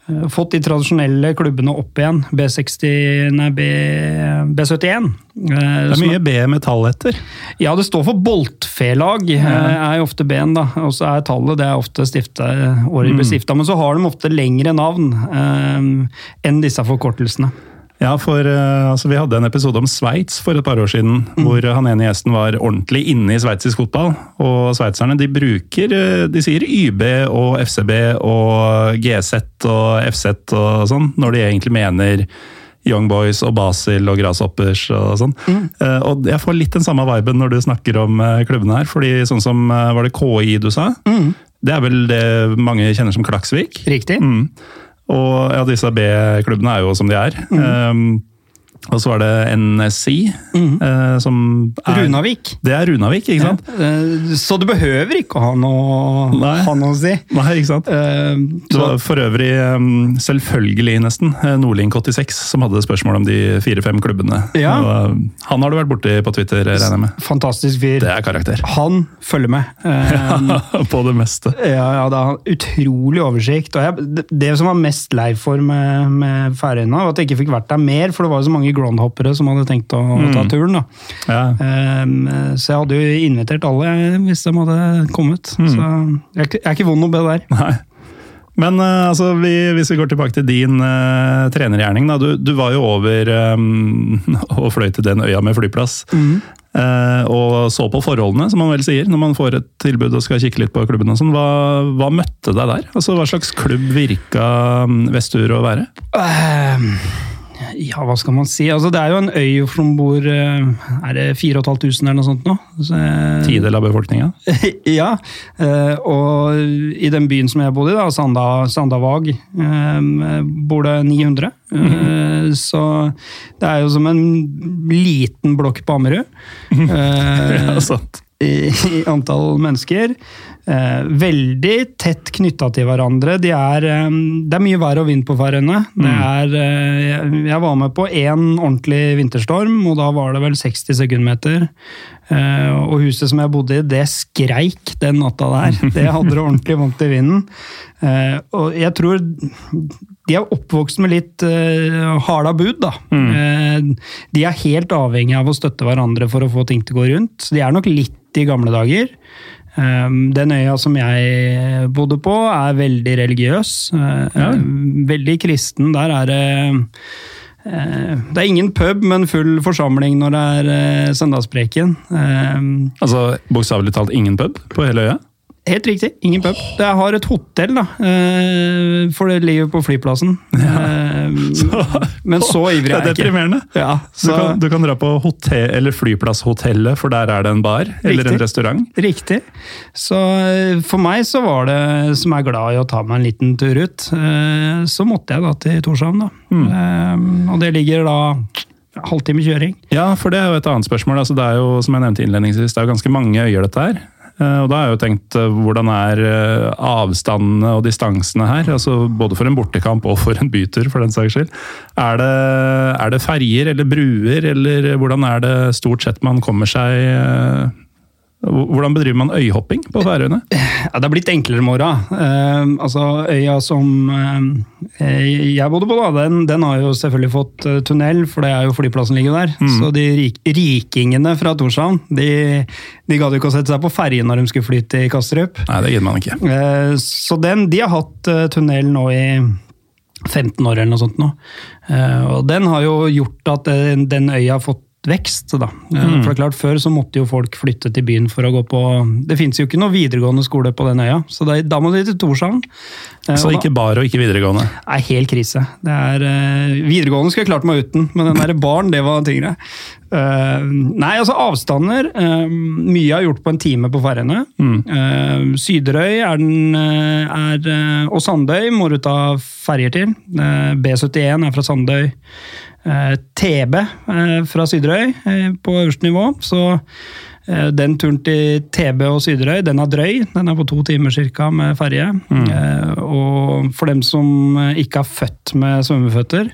[SPEAKER 2] Eh, fått de tradisjonelle klubbene opp igjen. B60, nei, B, B71.
[SPEAKER 1] Det er mye B med tall etter?
[SPEAKER 2] Ja, det står for boltfelag. Ja. Eh, er jo ofte B-en, da. Og så er tallet det er ofte stifta året de ble mm. stifta. Men så har de ofte lengre navn eh, enn disse forkortelsene.
[SPEAKER 1] Ja, for uh, altså, Vi hadde en episode om Sveits for et par år siden, mm. hvor han ene gjesten var ordentlig inne i sveitsisk fotball. Og sveitserne de bruker uh, De sier YB og FCB og GZ og FZ og sånn, når de egentlig mener Young Boys og Basel og Grasshoppers og sånn. Mm. Uh, og jeg får litt den samme viben når du snakker om klubbene her. fordi sånn som Var det KI du sa? Mm. Det er vel det mange kjenner som Klaksvik?
[SPEAKER 2] Riktig. Mm.
[SPEAKER 1] Og ja, disse B-klubbene er jo som de er. Mm. Um, og så var det NSI, mm. eh, som
[SPEAKER 2] er Runavik.
[SPEAKER 1] Det er Runavik, ikke sant?
[SPEAKER 2] Ja. Eh, så du behøver ikke å ha noe, ha noe å si.
[SPEAKER 1] Nei, ikke sant. Eh, det var for øvrig, selvfølgelig nesten, eh, Nordlink86 som hadde spørsmål om de fire-fem klubbene. Ja. Og, han har du vært borti på Twitter, regner jeg med?
[SPEAKER 2] Fantastisk fyr.
[SPEAKER 1] Det er karakter.
[SPEAKER 2] Han følger med.
[SPEAKER 1] Ja, [laughs] på det meste.
[SPEAKER 2] Ja, ja det har utrolig oversikt. Og jeg, det, det, som var mest lei for med, med Færøyene, var at jeg ikke fikk vært der mer, for det var så mange groundhoppere som hadde tenkt å, mm. ta turen. Ja. Um, så jeg hadde jo invitert alle hvis de hadde kommet. Mm. Så jeg, jeg, er ikke vond å be der.
[SPEAKER 1] Nei. Men uh, altså, vi, hvis vi går tilbake til din uh, trenergjerning. Du, du, var jo over um, [laughs] og fløy til den øya med flyplass. Mm. Uh, og så på forholdene, som man vel sier, når man får et tilbud og skal kikke litt på klubben. og sånn. Hva, hva, møtte deg der? Altså, Hva slags klubb virka Vestur å være? Uh,
[SPEAKER 2] ja, hva skal man si? Altså, det er jo en øy som bor eh, Er det 4500 eller noe sånt nå? Så,
[SPEAKER 1] Tidel av befolkninga? [laughs]
[SPEAKER 2] ja. Eh, og i den byen som jeg bodde i, da, Sanda, Sandavag, eh, bor det 900. Mm. Så det er jo som en liten blokk på Ammerud. [laughs] ja, sant. I, I antall mennesker. Eh, veldig tett knytta til hverandre. De er, eh, det er mye vær og vind på Færøyene. Mm. Eh, jeg var med på én ordentlig vinterstorm, og da var det vel 60 sekundmeter. Eh, og huset som jeg bodde i, det skreik den natta der. [laughs] Det hadde det ordentlig vondt i vinden. Eh, og jeg tror de er oppvokst med litt uh, harda bud, da. Mm. Uh, de er helt avhengig av å støtte hverandre for å få ting til å gå rundt. Så de er nok litt i gamle dager. Um, Den øya som jeg bodde på, er veldig religiøs. uh,
[SPEAKER 1] Ja.
[SPEAKER 2] Veldig kristen. Der er det Det er ingen pub, men full forsamling når det er søndagspreken.
[SPEAKER 1] Altså bokstavelig talt ingen pub på hele øya?
[SPEAKER 2] Helt riktig, ingen pub. Jeg har et hotell, da, uh, for det ligger på flyplassen. Uh, [laughs] men så ivrig er
[SPEAKER 1] er
[SPEAKER 2] jeg ikke.
[SPEAKER 1] deprimerende.
[SPEAKER 2] Ja,
[SPEAKER 1] Du
[SPEAKER 2] så,
[SPEAKER 1] kan, du kan dra på hotell, eller flyplasshotellet, for der er det en bar eller en restaurant.
[SPEAKER 2] Riktig. Så eh, for meg så var det, som er glad i å ta meg en liten tur ut, eh, så måtte jeg da til Torshavn. da. Eh, Og det ligger da halvtime kjøring.
[SPEAKER 1] Ja, for det er jo et annet spørsmål. Altså, det er jo, som jeg nevnte innledningsvis, det er jo ganske mange øyer dette her. Eh, Og da har jeg jo tenkt, eh, hvordan er eh, avstandene og distansene her? Altså Både for en bortekamp og for en bytur, for den saks skyld. Er det, er det ferjer eller bruer, eller hvordan er det stort sett man kommer seg Hvordan bedriver man øyhopping på Færøyene?
[SPEAKER 2] Ja, det har blitt enklere med åra. Uh, altså, øya som uh, jeg bodde på, da, den, den har jo selvfølgelig fått eh, tunnel, for det er jo flyplassen ligger der. Så de rik, rikingene fra Torshavn, de, de gadd ikke å sette seg på ferjen når de skulle fly til Kastrup.
[SPEAKER 1] Nei, det gidder man ikke.
[SPEAKER 2] Uh, Så den, de har hatt tunnel nå i 15 år eller noe sånt nå. Og den har jo gjort at den, den øya har fått vekst. Da. Mm. For det er klart, Før så måtte jo folk flytte til byen for å gå på Det fins jo ikke noe videregående skole på den øya, så da, da må de til Torshavn. Eh,
[SPEAKER 1] Så ikke bar og ikke videregående.
[SPEAKER 2] Nei, helt krise. Det er, eh, videregående skulle jeg klart meg uten, men den der barn, det var tyngre. Uh, nei, altså avstander. Uh, mye er gjort på en time på Færøyene. Uh, Syderøy er den, er, og Sandøy må du ta ferjer til. Eh, B71 er fra Sandøy. Eh, TB eh, fra Syderøy eh, på øverste nivå. Så den turen til TB og Syderøy, den er drøy. Den er på to timer ca. med ferje. Mm. og for dem som ikke er født med svømmeføtter,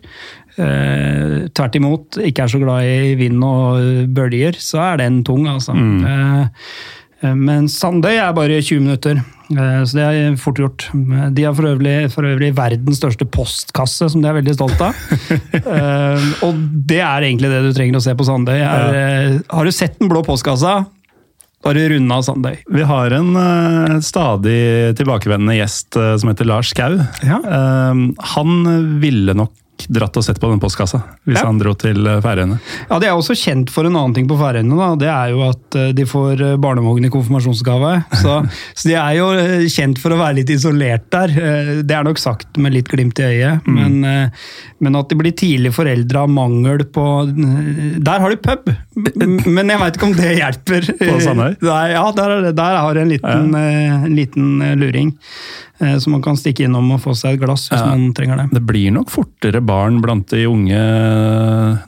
[SPEAKER 2] tvert imot ikke er så glad i vind og bølger, så er den tung, altså. Mm. eh, men Sandøy er bare 20 minutter, eh, så det er fort gjort. De har for øvrig, for øvrig verdens største postkasse, som de er veldig stolt av. [laughs] Eh, og det er egentlig det du trenger å se på Sandøy. Er, eh, Har du sett den blå postkassa, har du runda Sandøy.
[SPEAKER 1] Vi har en uh, stadig tilbakevendende gjest uh, som heter Lars Skau.
[SPEAKER 2] Ja.
[SPEAKER 1] Uh, han ville nok dratt og sett på den postkassa hvis
[SPEAKER 2] Ja.
[SPEAKER 1] han dro til eh, Færøyene.
[SPEAKER 2] Ja, De er også kjent for en annen ting på Færøyene. da, Det er jo at eh, de får eh, barnevogn i konfirmasjonsgave. Så, [laughs] så de er jo kjent for å være litt isolert der. Det er nok sagt med litt glimt i øyet. Men, eh, men at de blir tidlig foreldre av mangel på Der har de pub! Men jeg veit ikke om det hjelper. [laughs]
[SPEAKER 1] På Sandøy? [laughs]
[SPEAKER 2] Der, ja, der, er der har de en liten, ja. en liten luring. Eh, Så man kan stikke innom og få seg et glass hvis
[SPEAKER 1] Ja.
[SPEAKER 2] man trenger det.
[SPEAKER 1] Det blir nok fortere barn blant de unge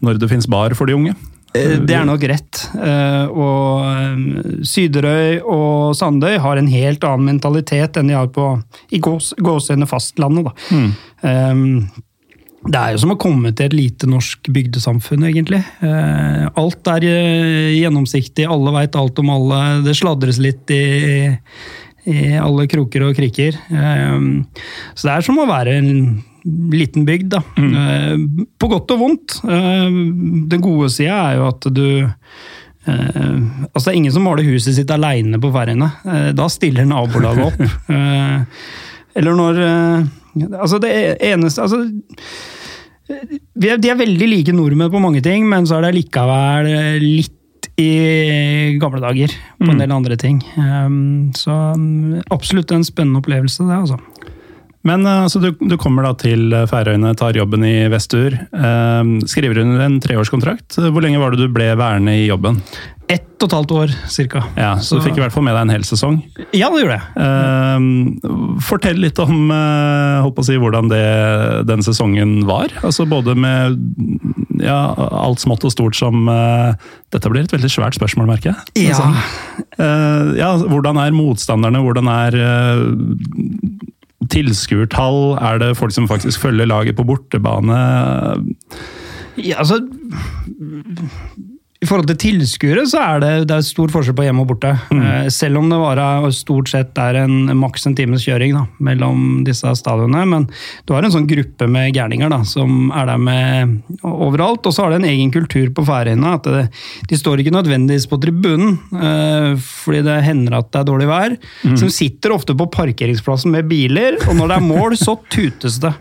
[SPEAKER 1] når det fins bar for de unge.
[SPEAKER 2] Eh, Det er nok rett. Eh, Og eh, Syderøy og Sandøy har en helt annen mentalitet enn de har på i gåsehudet fastlandet. Da. Mm. Det er jo som å komme til et lite norsk bygdesamfunn, egentlig. Eh, Alt er eh, gjennomsiktig, alle veit alt om alle. Det sladres litt i, i alle kroker og kriker. Eh, Så det er som å være en liten bygd, da. Mm. På godt og vondt. Eh, Den gode sida er jo at du eh, altså Det er ingen som maler huset sitt aleine på Færøyene. Eh, Da stiller nabolaget opp. [laughs] Eh, Eller når eh, Altså, det eneste altså, vi er, De er veldig like nordmenn på mange ting, men så er det likevel eh, litt i gamle dager på en del andre ting. Um, så um, absolutt en spennende opplevelse, det, altså.
[SPEAKER 1] Men eh, altså, du, du kommer da til Færøyene, tar jobben i Vestur. eh, skriver under en treårskontrakt. Hvor lenge var det du ble værende i jobben?
[SPEAKER 2] Ett og et halvt år, cirka.
[SPEAKER 1] Ja, Så du fikk i hvert fall med deg en hel sesong.
[SPEAKER 2] Ja, det gjorde jeg.
[SPEAKER 1] Uh, fortell litt om uh, si, hvordan det, den sesongen var. Altså Både med ja, alt smått og stort som uh, Dette blir et veldig svært spørsmål, merker jeg.
[SPEAKER 2] Ja.
[SPEAKER 1] Eh, ja, hvordan er motstanderne? Hvordan er tilskuertall? Er det folk som faktisk følger laget på bortebane?
[SPEAKER 2] Ja, altså i forhold til tilskuere så er det, det er stor forskjell på hjemme og borte. Mm. selv om det var, stort sett er en maks en times kjøring da, mellom disse stadionene. Men du har en sånn gruppe med gærninger da, som er der med overalt. Og så har det en egen kultur på Færøyene. at det, De står ikke nødvendigvis på tribunen, eh, fordi det hender at det er dårlig vær. Så de sitter ofte på parkeringsplassen med biler, og når det er mål, så tutes det.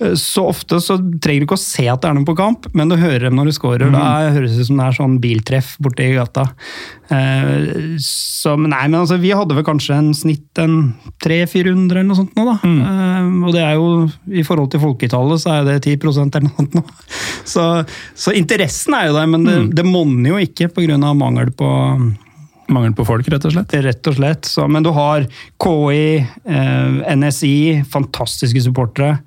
[SPEAKER 2] Eh, så ofte så trenger du ikke å se at det er noen på kamp, men du hører dem når du scorer. Da høres det ut som det er sånn biltreff borti gata. Eh, Så, nei, men altså, vi hadde vel kanskje en snitt en 300-400 eller noe sånt nå, da. Eh, Og det er jo, i forhold til folketallet, så er det 10% eller noe sånt nå. [laughs] Så, så interessen er jo der, men det, det monner jo ikke pga. mangel på
[SPEAKER 1] Mangel på folk, rett og slett.
[SPEAKER 2] Rett og slett. Så, men du har KI, eh, NSI, fantastiske supportere.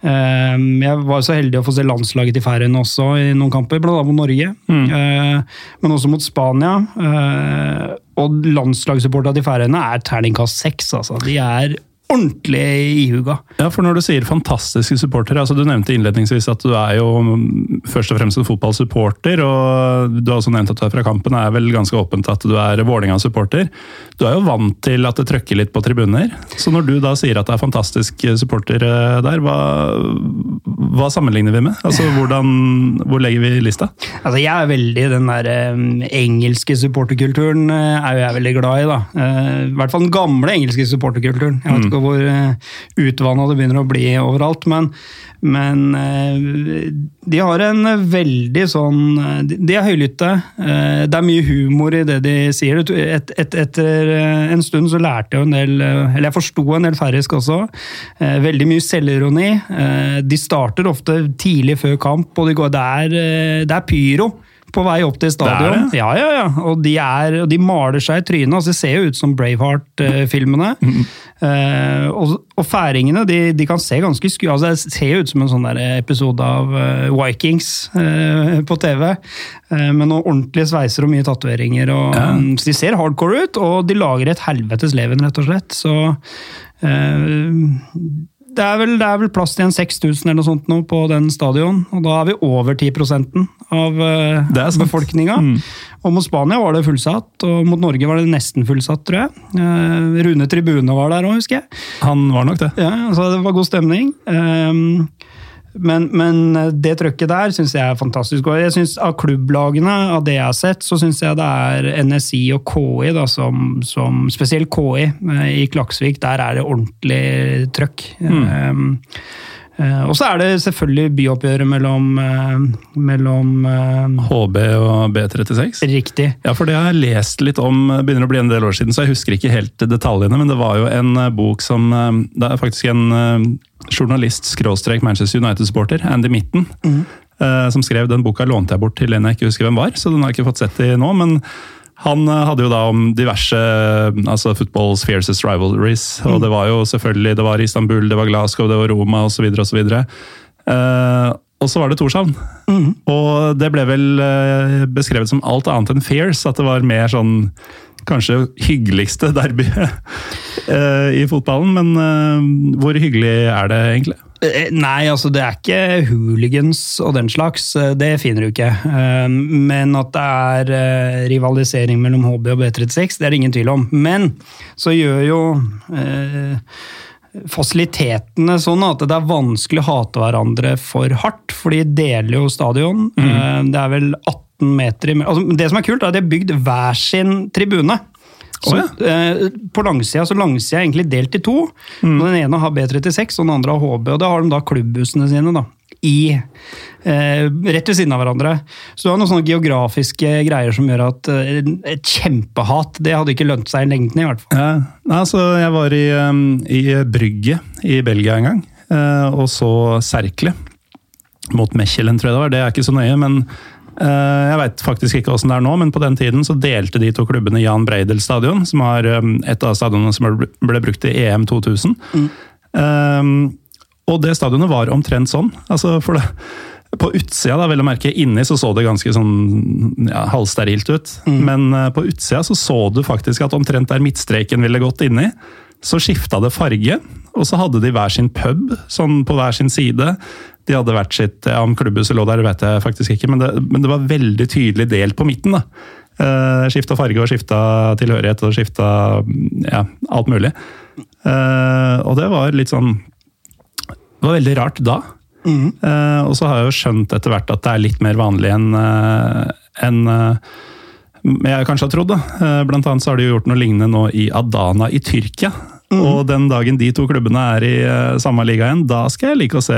[SPEAKER 2] Eh, jeg var så heldig å få se landslaget til Færøyene også i noen kamper, annet mot Norge. Eh, men også mot Spania. Eh, og landslagssupporterne til Færøyene er terningkast seks, altså. De er ordentlig ihuga.
[SPEAKER 1] Ja, for når du sier fantastiske supportere, altså du nevnte innledningsvis at du er jo mm, først og fremst en fotballsupporter, og du har også nevnt at du er fra kampen, er vel ganske åpent at du er Vålerenga-supporter. Du er jo vant til at det trøkker litt på tribuner, så når du da sier at det er fantastiske supportere der, hva, hva sammenligner vi med? Altså hvordan, hvor legger vi lista?
[SPEAKER 2] Altså, jeg er veldig den der eh, engelske supporterkulturen eh, er jo jeg veldig glad i, da. Eh, I hvert fall den gamle engelske supporterkulturen. Jeg vet ikke hvor uh, utvanna det begynner å bli overalt, men, men eh, de har en veldig sånn eh, De er høylytte. Eh, det er mye humor i det de sier. Et, et, etter eh, en stund så lærte jeg en del eh, Eller jeg forsto en del færøysk også. Eh, Veldig mye selvironi. Eh, De starter ofte tidlig før kamp, og de går, det, er, eh, det er pyro på vei opp til stadion. Ja, ja, ja. Og de, er, og de maler seg i trynet. Altså, det ser jo ut som Braveheart-filmene. Eh, og, og færingene de, de kan se ganske sku... Altså, det ser jo ut som en sånn der episode av uh, Vikings uh, på TV. med noen ordentlige sveiser og mye tatoveringer.
[SPEAKER 1] Ja.
[SPEAKER 2] Um, Så de ser hardcore ut, og de lager et helvetes leven, rett og slett. Så det er, vel, det er vel plass til en 6000 eller noe sånt nå på den stadion, og da er vi over 10 av uh, befolkninga. Mm. Og mot Spania var det fullsatt, og mot Norge var det nesten fullsatt, tror jeg. Uh, Rune Tribune var der òg, husker jeg.
[SPEAKER 1] Han var nok det.
[SPEAKER 2] Ja, så det var god stemning. Ehm, men, men det trøkket der syns jeg er fantastisk. Og jeg synes Av klubblagene, av det jeg har sett, så syns jeg det er NSI og KI, da, som, som spesielt KI eh, i Klaksvik. Der er det ordentlig trøkk. Mm. eh, og så er det selvfølgelig byoppgjøret mellom, eh, mellom eh,
[SPEAKER 1] HB og B36.
[SPEAKER 2] Riktig.
[SPEAKER 1] Ja, for det har jeg lest litt om, begynner å bli en del år siden, så jeg husker ikke helt detaljene, men det var jo en eh, bok som eh, Det er faktisk en eh, journalist, skråstrek Manchester United-supporter, Andy Mitten, eh, som skrev den boka, lånte jeg bort til en jeg ikke husker hvem var, så den har jeg ikke fått sett i nå, men han eh, hadde jo da om diverse altså football's fiercest rivalries, og det var jo selvfølgelig det var Istanbul, det var Glasgow, det var Roma osv. så Uh, og så var det Torshavn. Og det ble vel uh, beskrevet som alt annet enn fierce, at det var mer sånn kanskje hyggeligste derbyet [laughs] uh, i fotballen. Men eh, hvor hyggelig er det egentlig?
[SPEAKER 2] Eh, Nei, altså det er ikke hooligans og den slags, eh, det finner du ikke. Eh, Men at det er eh, rivalisering mellom HB og B36, det er det ingen tvil om. Men så gjør jo eh, fasilitetene sånn at det er vanskelig å hate hverandre for hardt, for de deler jo stadion. Mm. Det er vel 18 meter i altså, Det som er kult, er at de har bygd hver sin tribune. Så,
[SPEAKER 1] Å,
[SPEAKER 2] eh, på langsida så langsida er egentlig delt i to.
[SPEAKER 1] Mm.
[SPEAKER 2] Den ene har B36, og den andre har HB. og Da har de da klubbhusene sine da, i, eh, rett ved siden av hverandre. Så du har noen sånne geografiske greier som gjør at eh, et kjempehat det hadde ikke lønt seg i lengden, i hvert fall.
[SPEAKER 1] Ja, altså, jeg var i, um, i Brygge i Belgia en gang, eh, og så Serkle mot Mechelen, tror jeg det var. Det er ikke så nøye, men jeg veit faktisk ikke åssen det er nå, men på den tiden så delte de to klubbene Jan Breidel stadion, som er um, et av stadionene som ble, brukt i EM 2000. Um, og det stadionet var omtrent sånn. altså for det på utsida, da, vel å merke, inni så så det ganske sånn ja, halvsterilt ut. Men eh, på utsida så så du faktisk at omtrent der midtstreken ville gått inni, så skifta det farge, og så hadde de hver sin pub sånn på hver sin side. De hadde hvert sitt ja, Om klubbhuset lå der, vet jeg faktisk ikke, men det, men det var veldig tydelig delt på midten. da. Uh, skifta farge og skifta tilhørighet og skifta ja, alt mulig. Uh, og det var litt sånn Det var veldig rart da.
[SPEAKER 2] Mm.
[SPEAKER 1] Uh, og så har jeg jo skjønt etter hvert at det er litt mer vanlig enn enn jeg kanskje har trodd. da. Blant annet så har de gjort noe lignende nå i Adana i Tyrkia.
[SPEAKER 2] Mm.
[SPEAKER 1] Og den dagen de to klubbene er i samme liga igjen, da skal jeg like å se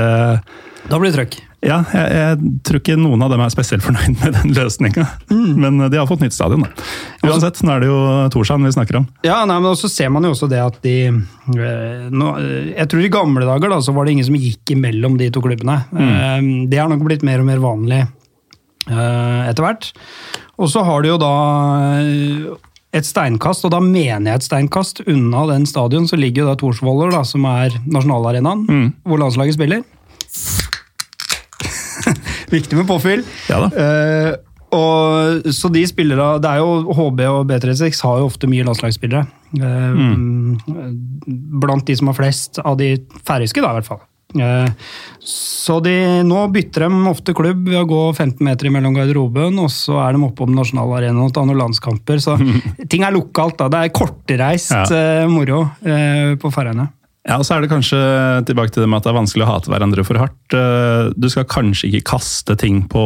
[SPEAKER 2] Da blir det trøkk.
[SPEAKER 1] ja, jeg, jeg tror ikke noen av dem er spesielt [laughs] fornøyd med den løsninga.
[SPEAKER 2] Mm.
[SPEAKER 1] Men de har fått nytt stadion, da. Uansett, nå er det jo Torshavn vi snakker om.
[SPEAKER 2] Ja, nei, men også ser man jo også det at de eh, nå, eh, Jeg tror i gamle dager da, så var det ingen som gikk imellom de to klubbene. Mm. Det har nok blitt mer og mer vanlig eh, etter hvert. Og så har du jo da eh, et steinkast, og da mener jeg et steinkast unna den stadion, så ligger jo da Torsvoller, da, som er nasjonalarenaen, hvor landslaget spiller. [laughs] Viktig med påfyll.
[SPEAKER 1] Ja da.
[SPEAKER 2] Uh, og, så de spillere, det er jo HB og B36 har jo ofte mye landslagsspillere. Eh, Blant de som har flest av de færøyske, da i hvert fall. Eh, så de, nå bytter de ofte klubb ved å gå 15 meter mellom garderoben, og så er de oppe på den nasjonale arenaen og tar noen landskamper. Så [laughs] ting er lokalt. da. Det er kortreist
[SPEAKER 1] Ja.
[SPEAKER 2] eh, moro eh, på Færøyene.
[SPEAKER 1] Ja, og så er det kanskje tilbake til det med at det er vanskelig å hate hverandre for hardt. Eh, Du skal kanskje ikke kaste ting på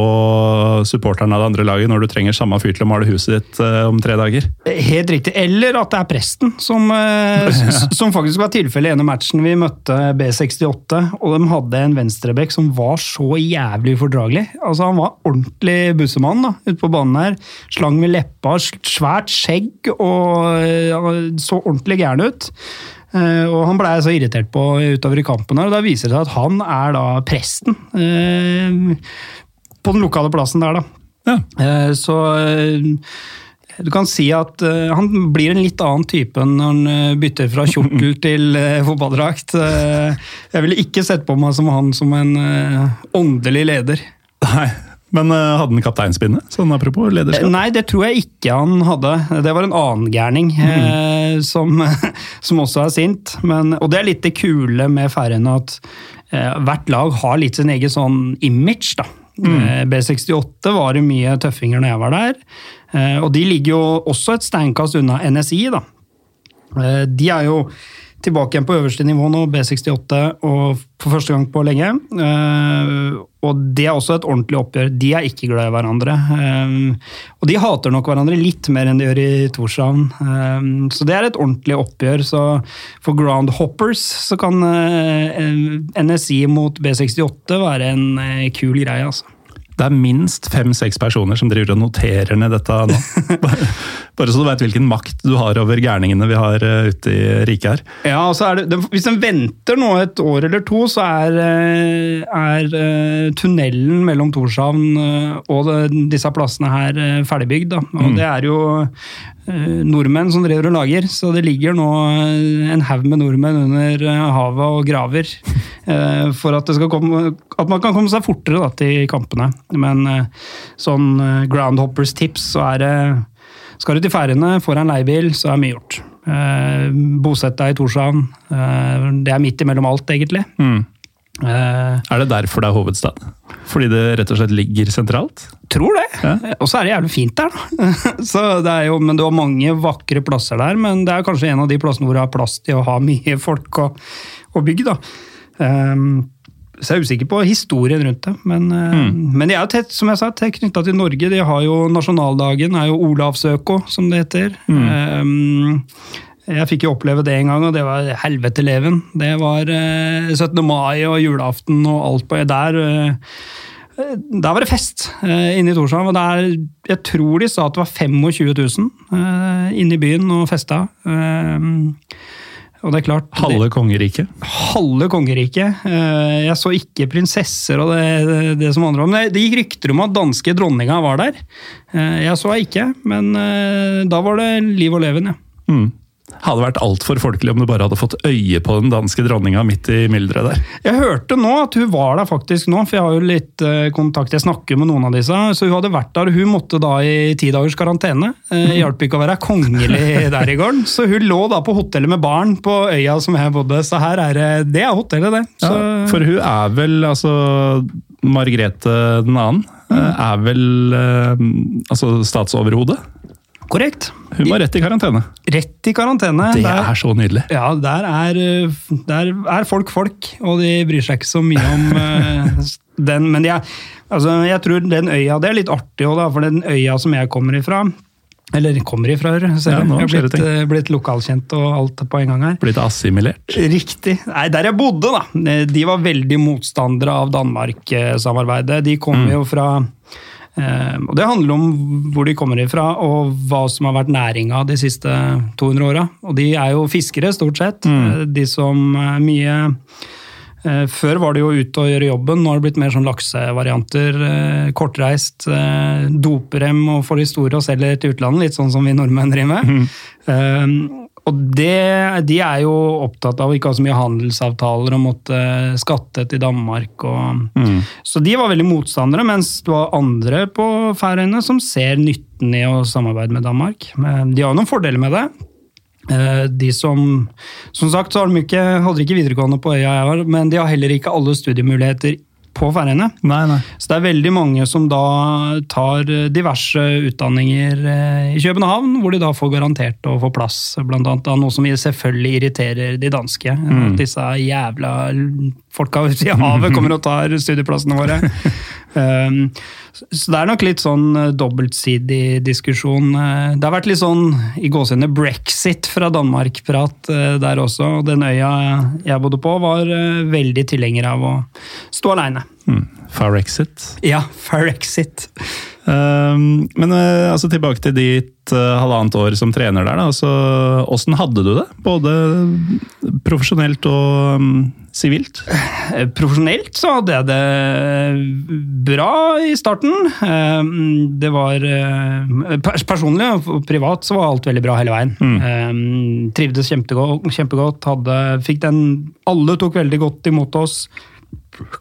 [SPEAKER 1] supporterne av det andre laget når du trenger samme fyr til å male huset ditt eh, om tre dager.
[SPEAKER 2] Helt riktig. Eller at det er presten, som, eh, [laughs] som faktisk var tilfellet i ene matchen vi møtte B68. Og de hadde en venstrebekk som var så jævlig ufordragelig. Altså, han var ordentlig bussemann da, ute på banen her. Slang med leppa, svært skjegg og ja, så ordentlig gæren ut. Eh, Og han blei så irritert på utover i kampen, her, og da viser det seg at han er da presten. eh, På den lokale plassen der, da.
[SPEAKER 1] Ja.
[SPEAKER 2] Eh, Så du kan si at han blir en litt annen type når han bytter fra kjortel [laughs] til fotballdrakt. Jeg ville ikke sett på meg som han som en åndelig leder.
[SPEAKER 1] Nei, Men eh, hadde han kapteinspinne? Sånn apropos lederskap.
[SPEAKER 2] Nei, det tror jeg ikke han hadde. Det var en annen gærning eh, som, [laughs] som også er sint. Men, og det er litt det kule med Færøyene, at eh, hvert lag har litt sin egen sånn image. da. Mm. B68 var det mye tøffinger når jeg var der. Eh, og de ligger jo også et steinkast unna NSI. da. Eh, De er jo tilbake igjen på øverste nivå nå, B68, og for første gang på lenge. Eh, Og det er også et ordentlig oppgjør. De er ikke glad i hverandre. Eh, Og de hater nok hverandre litt mer enn de gjør i Torshavn. Eh, Så det er et ordentlig oppgjør. Så for groundhoppers så kan NSI mot B68 være en kul greie, altså.
[SPEAKER 1] Det er minst fem-seks personer som driver og noterer ned dette nå. [laughs] Bare, så du veit hvilken makt du har over gærningene vi har eh, ute i riket her.
[SPEAKER 2] Ja, og så er det, Hvis en venter nå et år eller to, så er, eh, er eh, tunnelen mellom Torshavn og disse plassene her ferdigbygd. Da. Og det er jo nordmenn som driver og lager, så det ligger nå en haug med nordmenn under havet og graver. For at, komme, at man kan komme seg fortere da, til kampene. Men sånn eh, groundhoppers tips, så er det skal du til Færøyene, får en leiebil, så er mye gjort. Eh, Bosett deg i Torshavn. Eh, det er midt imellom alt, egentlig. Eh,
[SPEAKER 1] Er det derfor det er hovedstad? Fordi det rett og slett ligger sentralt?
[SPEAKER 2] tror det.
[SPEAKER 1] Ja.
[SPEAKER 2] Og så er det jævlig fint der, da. [laughs] så det er jo, men du har mange vakre plasser der, men det er kanskje en av de plassene hvor det er plass til å ha mye folk og, og bygg, da. Eh, så jeg er usikker på historien rundt det. Men, mm. men de er jo tett som jeg sa, tett knytta til Norge. De har jo Nasjonaldagen, er jo Olavsøko, som det heter. Eh, jeg fikk jo oppleve det en gang, og det var helveteleven. Det var uh, 17. mai og julaften og alt på der. uh, der var det fest uh, inne i der, Jeg tror de sa at det var 25 000 eh, inne i byen og festa. Eh, og det er klart
[SPEAKER 1] Halve kongeriket?
[SPEAKER 2] halve kongeriket. Eh, Jeg så ikke prinsesser og det, det, det som handler om. Det, det gikk rykter om at danske dronninga var der. Eh, Jeg så henne ikke, men eh, da var det liv og leven, ja.
[SPEAKER 1] Mm. Hadde vært altfor folkelig om du bare hadde fått øye på den danske dronninga midt i mylderet der.
[SPEAKER 2] Jeg hørte nå at hun var der faktisk nå, for jeg har jo litt eh, kontakt. Jeg snakker med noen av disse. Så hun hadde vært der, hun måtte da i ti dagers karantene. Eh, [laughs] Hjalp ikke å være kongelig der i gården. Så hun lå da på hotellet med barn på øya som jeg bodde. Så her er det Det er hotellet, det. Så,
[SPEAKER 1] Ja, for hun er vel, altså Margrethe den annen, eh, er vel eh, altså statsoverhode.
[SPEAKER 2] Korrekt.
[SPEAKER 1] Hun var rett i karantene.
[SPEAKER 2] Rett i karantene.
[SPEAKER 1] Det
[SPEAKER 2] Der-
[SPEAKER 1] er så nydelig.
[SPEAKER 2] Ja, der er, uh, der er folk folk, og de bryr seg ikke så mye om [laughs] uh, den. Men jeg, altså, jeg tror den øya Det er litt artig òg, for den øya som jeg kommer ifra Eller kommer ifra, ser
[SPEAKER 1] Ja,
[SPEAKER 2] du.
[SPEAKER 1] nå
[SPEAKER 2] Jeg har blitt, uh, blitt lokalkjent og alt på en gang her.
[SPEAKER 1] Blitt assimilert.
[SPEAKER 2] Riktig. Nei, der jeg bodde, da. De var veldig motstandere av Danmark-samarbeidet. De kommer jo fra eh, og Det handler om hvor de kommer ifra og hva som har vært næringa de siste 200 åra. Og de er jo fiskere, stort sett. Mm. De som er mye eh, Før var det jo ut og gjøre jobben, nå har det blitt mer sånn laksevarianter. eh, Kortreist, eh, doper dem og får de store og selger til utlandet, litt sånn som vi nordmenn driver med. Eh, og det, de er jo opptatt av å ikke ha så mye handelsavtaler og måtte skatte til Danmark. Og, Så de var veldig motstandere, mens det var andre på Færøyene som ser nytten i å samarbeide med Danmark. Men De har jo noen fordeler med det. Eh, De som Som sagt så har de ikke, hadde ikke videregående på øya jeg var, men de har heller ikke alle studiemuligheter på Færøyene. Så det er veldig mange som da tar diverse utdanninger eh, i København, hvor de da får garantert å få plass, blant annet. Da, noe som selvfølgelig irriterer de danske. At disse jævla folka ute i havet kommer og tar studieplassene våre. [laughs] Um, så det er nok litt sånn eh, dobbeltsidig diskusjon. Eh, Det har vært litt sånn i gåsehudet brexit fra Danmark-prat eh, der også. og Den øya jeg bodde på, var veldig tilhenger av å stå aleine.
[SPEAKER 1] Mm. Farexit.
[SPEAKER 2] Ja, Farexit.
[SPEAKER 1] Um, men eh, altså, tilbake til ditt uh, halvannet år som trener der. Da. Altså, hvordan hadde du det? Både profesjonelt og um, sivilt?
[SPEAKER 2] Eh, Profesjonelt så hadde jeg det bra i starten. Um, Det var uh, Personlig og privat så var alt veldig bra hele veien. Eh, Trivdes kjempegodt. kjempegodt hadde, fikk den, alle tok veldig godt imot oss.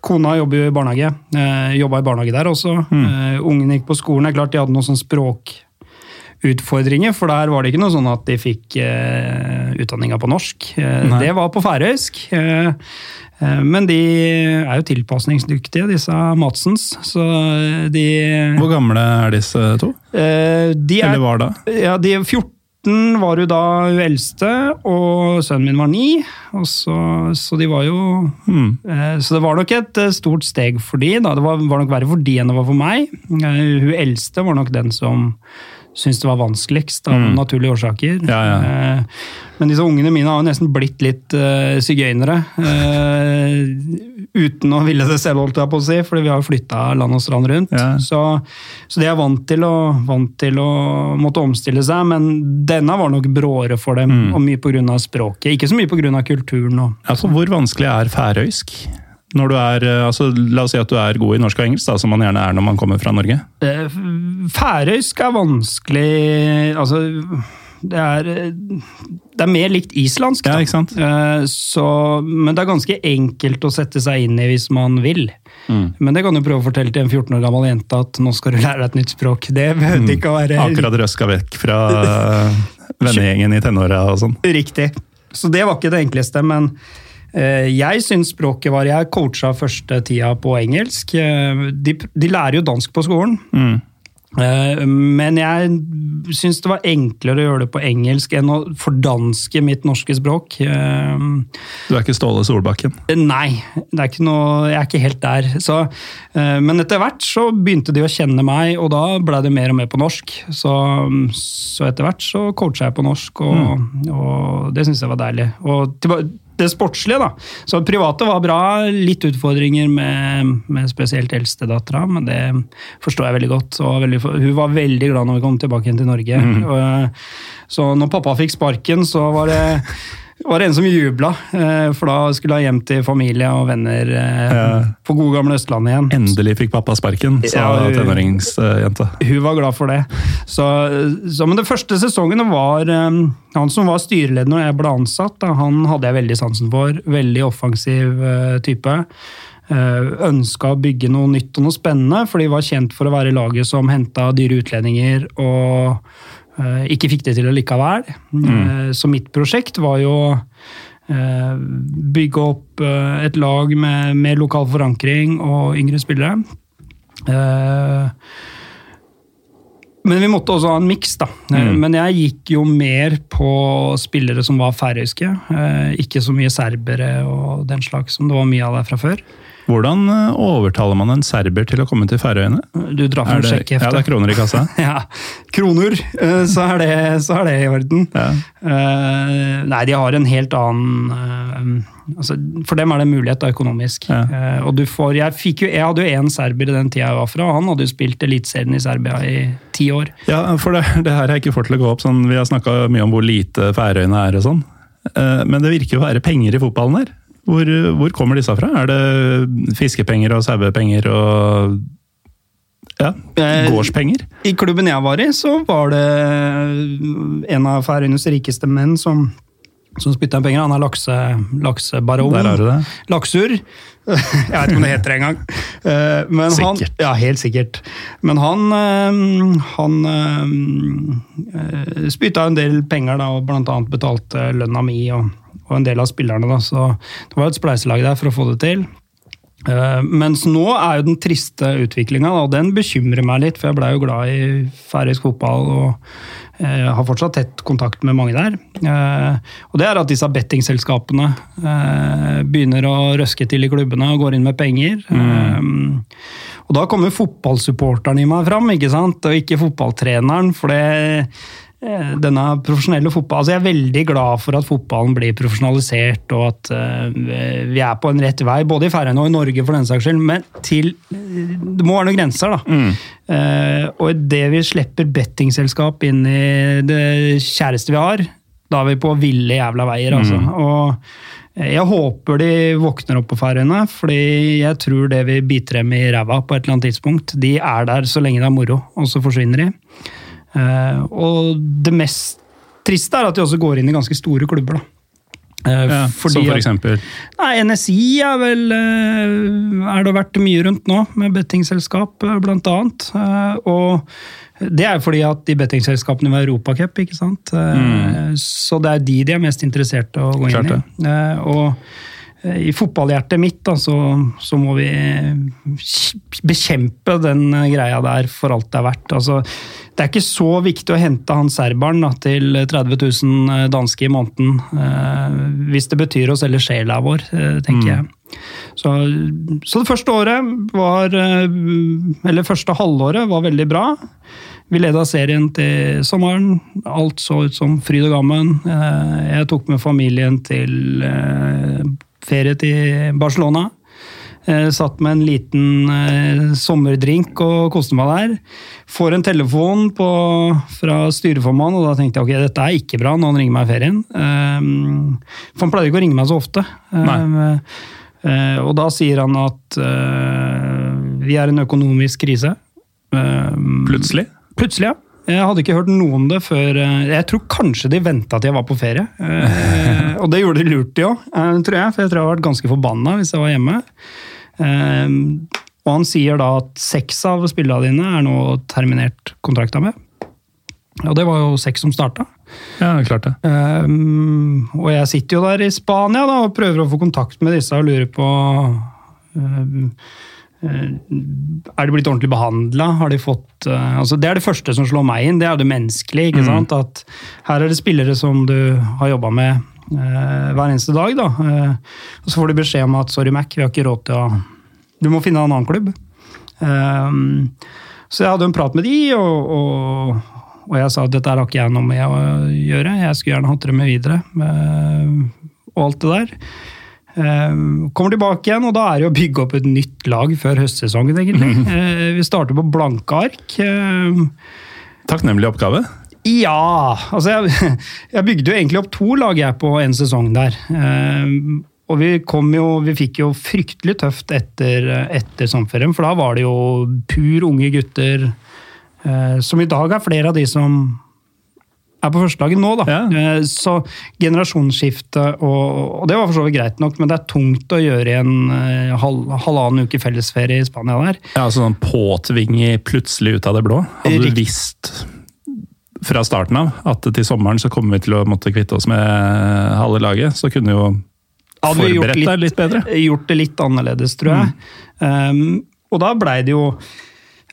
[SPEAKER 2] Kona jobber jo i barnehage. Eh, Jobba i barnehage der også. Eh, Ungene gikk på skolen. Det er klart de hadde noen sånn språkutfordringer, for der var det ikke noe sånn at de fikk eh, utdanninga på norsk. Eh, det var på færøysk. Eh, eh, men de er jo tilpasningsdyktige, disse Madsens. Så de
[SPEAKER 1] Hvor gamle er disse to?
[SPEAKER 2] De er,
[SPEAKER 1] Eller var da?
[SPEAKER 2] ja, de er 14 var hun da hun eldste, og sønnen min var 9. Og så, så de var jo
[SPEAKER 1] Mm.
[SPEAKER 2] Eh, Så det var nok et eh, stort steg for de. Da. Det var, var nok verre for de enn det var for meg. Eh, Hun eldste var nok den som syntes det var vanskeligst, av naturlige årsaker.
[SPEAKER 1] Mm. Ja, ja.
[SPEAKER 2] Eh, Men disse ungene mine har jo nesten blitt litt uh, sigøynere. Uh, uten å ville det selv, holdt jeg på å si, fordi vi har jo flytta land og strand rundt.
[SPEAKER 1] Ja.
[SPEAKER 2] Så, så de er vant til, å, vant til å måtte omstille seg, men denne var nok bråere for dem,
[SPEAKER 1] Mm.
[SPEAKER 2] og mye pga. språket. Ikke så mye pga. kulturen. Og,
[SPEAKER 1] Altså, hvor vanskelig er færøysk? Når du er, eh, altså, la oss si at du er god i norsk og engelsk, da, som man gjerne er når man kommer fra Norge.
[SPEAKER 2] Eh, Færøysk er vanskelig Altså, det er, det er mer likt islandsk.
[SPEAKER 1] Ja, ikke sant?
[SPEAKER 2] Eh, Så, men det er ganske enkelt å sette seg inn i hvis man vil.
[SPEAKER 1] Mm.
[SPEAKER 2] Men det kan du prøve å fortelle til en 14 år gammel jente at nå skal du lære deg et nytt språk. Det behøver ikke å være
[SPEAKER 1] Mm. Akkurat røska vekk fra [laughs] vennegjengen i tenåra og sånn.
[SPEAKER 2] riktig. Så det var ikke det enkleste, men jeg syns språket var Jeg coacha første tida på engelsk. Eh, De, de lærer jo dansk på skolen.
[SPEAKER 1] Mm.
[SPEAKER 2] Eh, Men jeg syns det var enklere å gjøre det på engelsk enn å fordanske mitt norske språk. Eh,
[SPEAKER 1] Du er ikke Ståle Solbakken.
[SPEAKER 2] Nei, det er ikke noe, jeg er ikke helt der. Så, eh, men etter hvert så begynte de å kjenne meg, og da ble det mer og mer på norsk. Så, så etter hvert så coacha jeg på norsk, og, og det syns jeg var deilig. Og det sportslige, da. Så private var bra. Litt utfordringer med, med spesielt eldstedattera, men det forstår jeg veldig godt. Og veldig, hun var veldig glad når vi kom tilbake igjen til Norge. Og, så når pappa fikk sparken, så var det var det en som jubla, eh, for da skulle jeg hjem til familie og venner eh, på gode gamle Østlandet igjen.
[SPEAKER 1] Endelig fikk pappa sparken, sa
[SPEAKER 2] Ja,
[SPEAKER 1] tenåringsjenta.
[SPEAKER 2] Hun var glad for det. Så, så, men den første sesongen var eh, Han som var styreleder når jeg ble ansatt, han hadde jeg veldig sansen for. Veldig offensiv type. Ønska å bygge noe nytt og noe spennende, for de var kjent for å være laget som henta dyre utlendinger og ikke fikk det til likevel. Mm. så mitt prosjekt var jo uh, bygge opp eh, et lag med, med lokal forankring og yngre spillere. Eh, men vi måtte også ha en miks, da. Eh,
[SPEAKER 1] Mm.
[SPEAKER 2] Men jeg gikk jo mer på spillere som var færøyske. eh, Ikke så mye serbere og den slags som det var mye av der fra før.
[SPEAKER 1] Hvordan eh, overtaler man en serber til å komme til Færøyene?
[SPEAKER 2] Du drar fram
[SPEAKER 1] efter. ja, det er kroner i kassa. [laughs]
[SPEAKER 2] Ja, kroner, eh, så er det, så er det i orden.
[SPEAKER 1] Ja.
[SPEAKER 2] Uh, nei, de har en helt annen uh, altså, For dem er det mulighet da, økonomisk.
[SPEAKER 1] Ja.
[SPEAKER 2] Uh, og du får, jeg, fikk jo, jeg hadde jo én serber i den tida jeg var fra, og han hadde jo spilt Eliteserien i Serbia i ti år.
[SPEAKER 1] Ja, for det, det her jeg ikke fått til å gå opp. Sånn, vi har snakka mye om hvor lite Færøyene er og sånn. Men det virker jo å være penger i fotballen her. Hvor, hvor kommer disse fra? Er det fiskepenger og sauepenger og ja,
[SPEAKER 2] Eh,
[SPEAKER 1] gårdspenger?
[SPEAKER 2] I klubben jeg var i, så var det en av Færøyenes rikeste menn som, som spytta inn penger. Han er lakse, laksebaron.
[SPEAKER 1] Der har du det.
[SPEAKER 2] Laksur. [laughs] Jeg vet ikke om det heter det engang. Eh, men han-
[SPEAKER 1] Sikkert.
[SPEAKER 2] Ja, helt sikkert. Men han, eh, han spytta en del penger, da, og annet betalte lønna mi og, og en del av spillerne. Da, så det var et spleiselag der for å få det til. Eh, mens nå er jo den triste utviklinga, og den bekymrer meg litt, for jeg blei jo glad i færøysk fotball og eh, har fortsatt tett kontakt med mange der. Eh, og det er at disse bettingselskapene eh, begynner å røske til i klubbene og går inn med penger. Eh, og da kommer fotballsupporteren i meg fram, ikke sant? og ikke fotballtreneren. for det denne profesjonelle fotball, altså Jeg er veldig glad for at fotballen blir profesjonalisert, og at eh, vi er på en rett vei, både i Færøyene og i Norge, for den saks skyld. Men til, det må være noen grenser, da. Eh, og idet vi slipper bettingselskap inn i det kjæreste vi har, da er vi på ville jævla veier, altså. Og jeg håper de våkner opp på Færøyene, fordi jeg tror det vil bite dem i ræva på et eller annet tidspunkt. De er der så lenge det er moro, og så forsvinner de. Eh, og det mest triste er at de også går inn i ganske store klubber, da. Eh,
[SPEAKER 1] Ja,
[SPEAKER 2] fordi
[SPEAKER 1] som for eksempel
[SPEAKER 2] Nei, NSI er vel eh, Er det vært mye rundt nå, med bettingselskap blant annet. Eh, Og det er fordi at de bettingselskapene var Europacup, ikke sant. Eh, Så det er de de er mest interessert i å gå
[SPEAKER 1] Mm.
[SPEAKER 2] Inn i. Eh, Og i fotballhjertet mitt da, så, så må vi bekjempe den eh, greia der for alt det er verdt. Altså, det er ikke så viktig å hente han serberen da, til 30 000 danske i måneden, eh, hvis det betyr å selge sjela vår, eh, tenker jeg. Så, så det første året var eh, Eller første halvåret var veldig bra. Vi leda serien til sommeren. Alt så ut som fryd og gammen. Eh, Jeg tok med familien til eh, ferie til Barcelona. Eh, Satt med en liten eh, sommerdrink og koste meg der. Får en telefon på, fra styreformannen, og da tenkte jeg ok, dette er ikke bra når han ringer meg i ferien. Eh, for han pleier ikke å ringe meg så ofte. Eh, eh, og da sier han at vi er i en økonomisk krise.
[SPEAKER 1] Plutselig.
[SPEAKER 2] Plutselig, ja. Jeg hadde ikke hørt noe om det før eh, Jeg tror kanskje de venta til jeg var på ferie. Eh, og det gjorde de lurt, de òg, tror jeg. For jeg tror jeg hadde vært ganske forbanna hvis jeg var hjemme. Eh, og han sier da at seks av spillerne dine er nå terminert kontrakta med. Og det var jo seks som starta.
[SPEAKER 1] Ja, klart det.
[SPEAKER 2] Um, og jeg sitter jo der i Spania da, og prøver å få kontakt med disse og lurer på um, Er de blitt ordentlig behandla? Har de fått uh, altså Det er det første som slår meg inn, det er det menneskelige. ikke sant? At her er det spillere som du har jobba med uh, hver eneste dag. da, Og så får du beskjed om at sorry, Mac, vi har ikke råd til å Du må finne en annen klubb. Så jeg hadde en prat med de, og, og, og jeg sa at dette har ikke jeg noe med å gjøre. Jeg skulle gjerne hatt det med videre. eh, Og alt det der. Eh, Kommer tilbake igjen, og da er det å bygge opp et nytt lag før høstsesongen, egentlig. Eh, Vi starter på blanke ark. Eh,
[SPEAKER 1] Takknemlig oppgave.
[SPEAKER 2] Ja, altså jeg, [laughs] jeg bygde jo egentlig opp to lag jeg på en sesong der. Eh, og vi, kom jo, vi fikk jo fryktelig tøft etter, etter sommerferien, for da var det jo pur unge gutter, eh, som i dag er flere av de som er på førstelaget nå, da.
[SPEAKER 1] Ja.
[SPEAKER 2] Eh, så generasjonsskifte, og, og det var for så vidt greit nok, men det er tungt å gjøre i en eh, halv, halvannen uke fellesferie i Spania der.
[SPEAKER 1] Ja, altså sånn påtvinge plutselig ut av det blå. Hadde du visst fra starten av at til sommeren så kommer vi til å måtte kvitte oss med halve laget, så kunne du jo forberedt deg litt bedre.
[SPEAKER 2] Gjort det litt annerledes, tror jeg. Um, og da blei det jo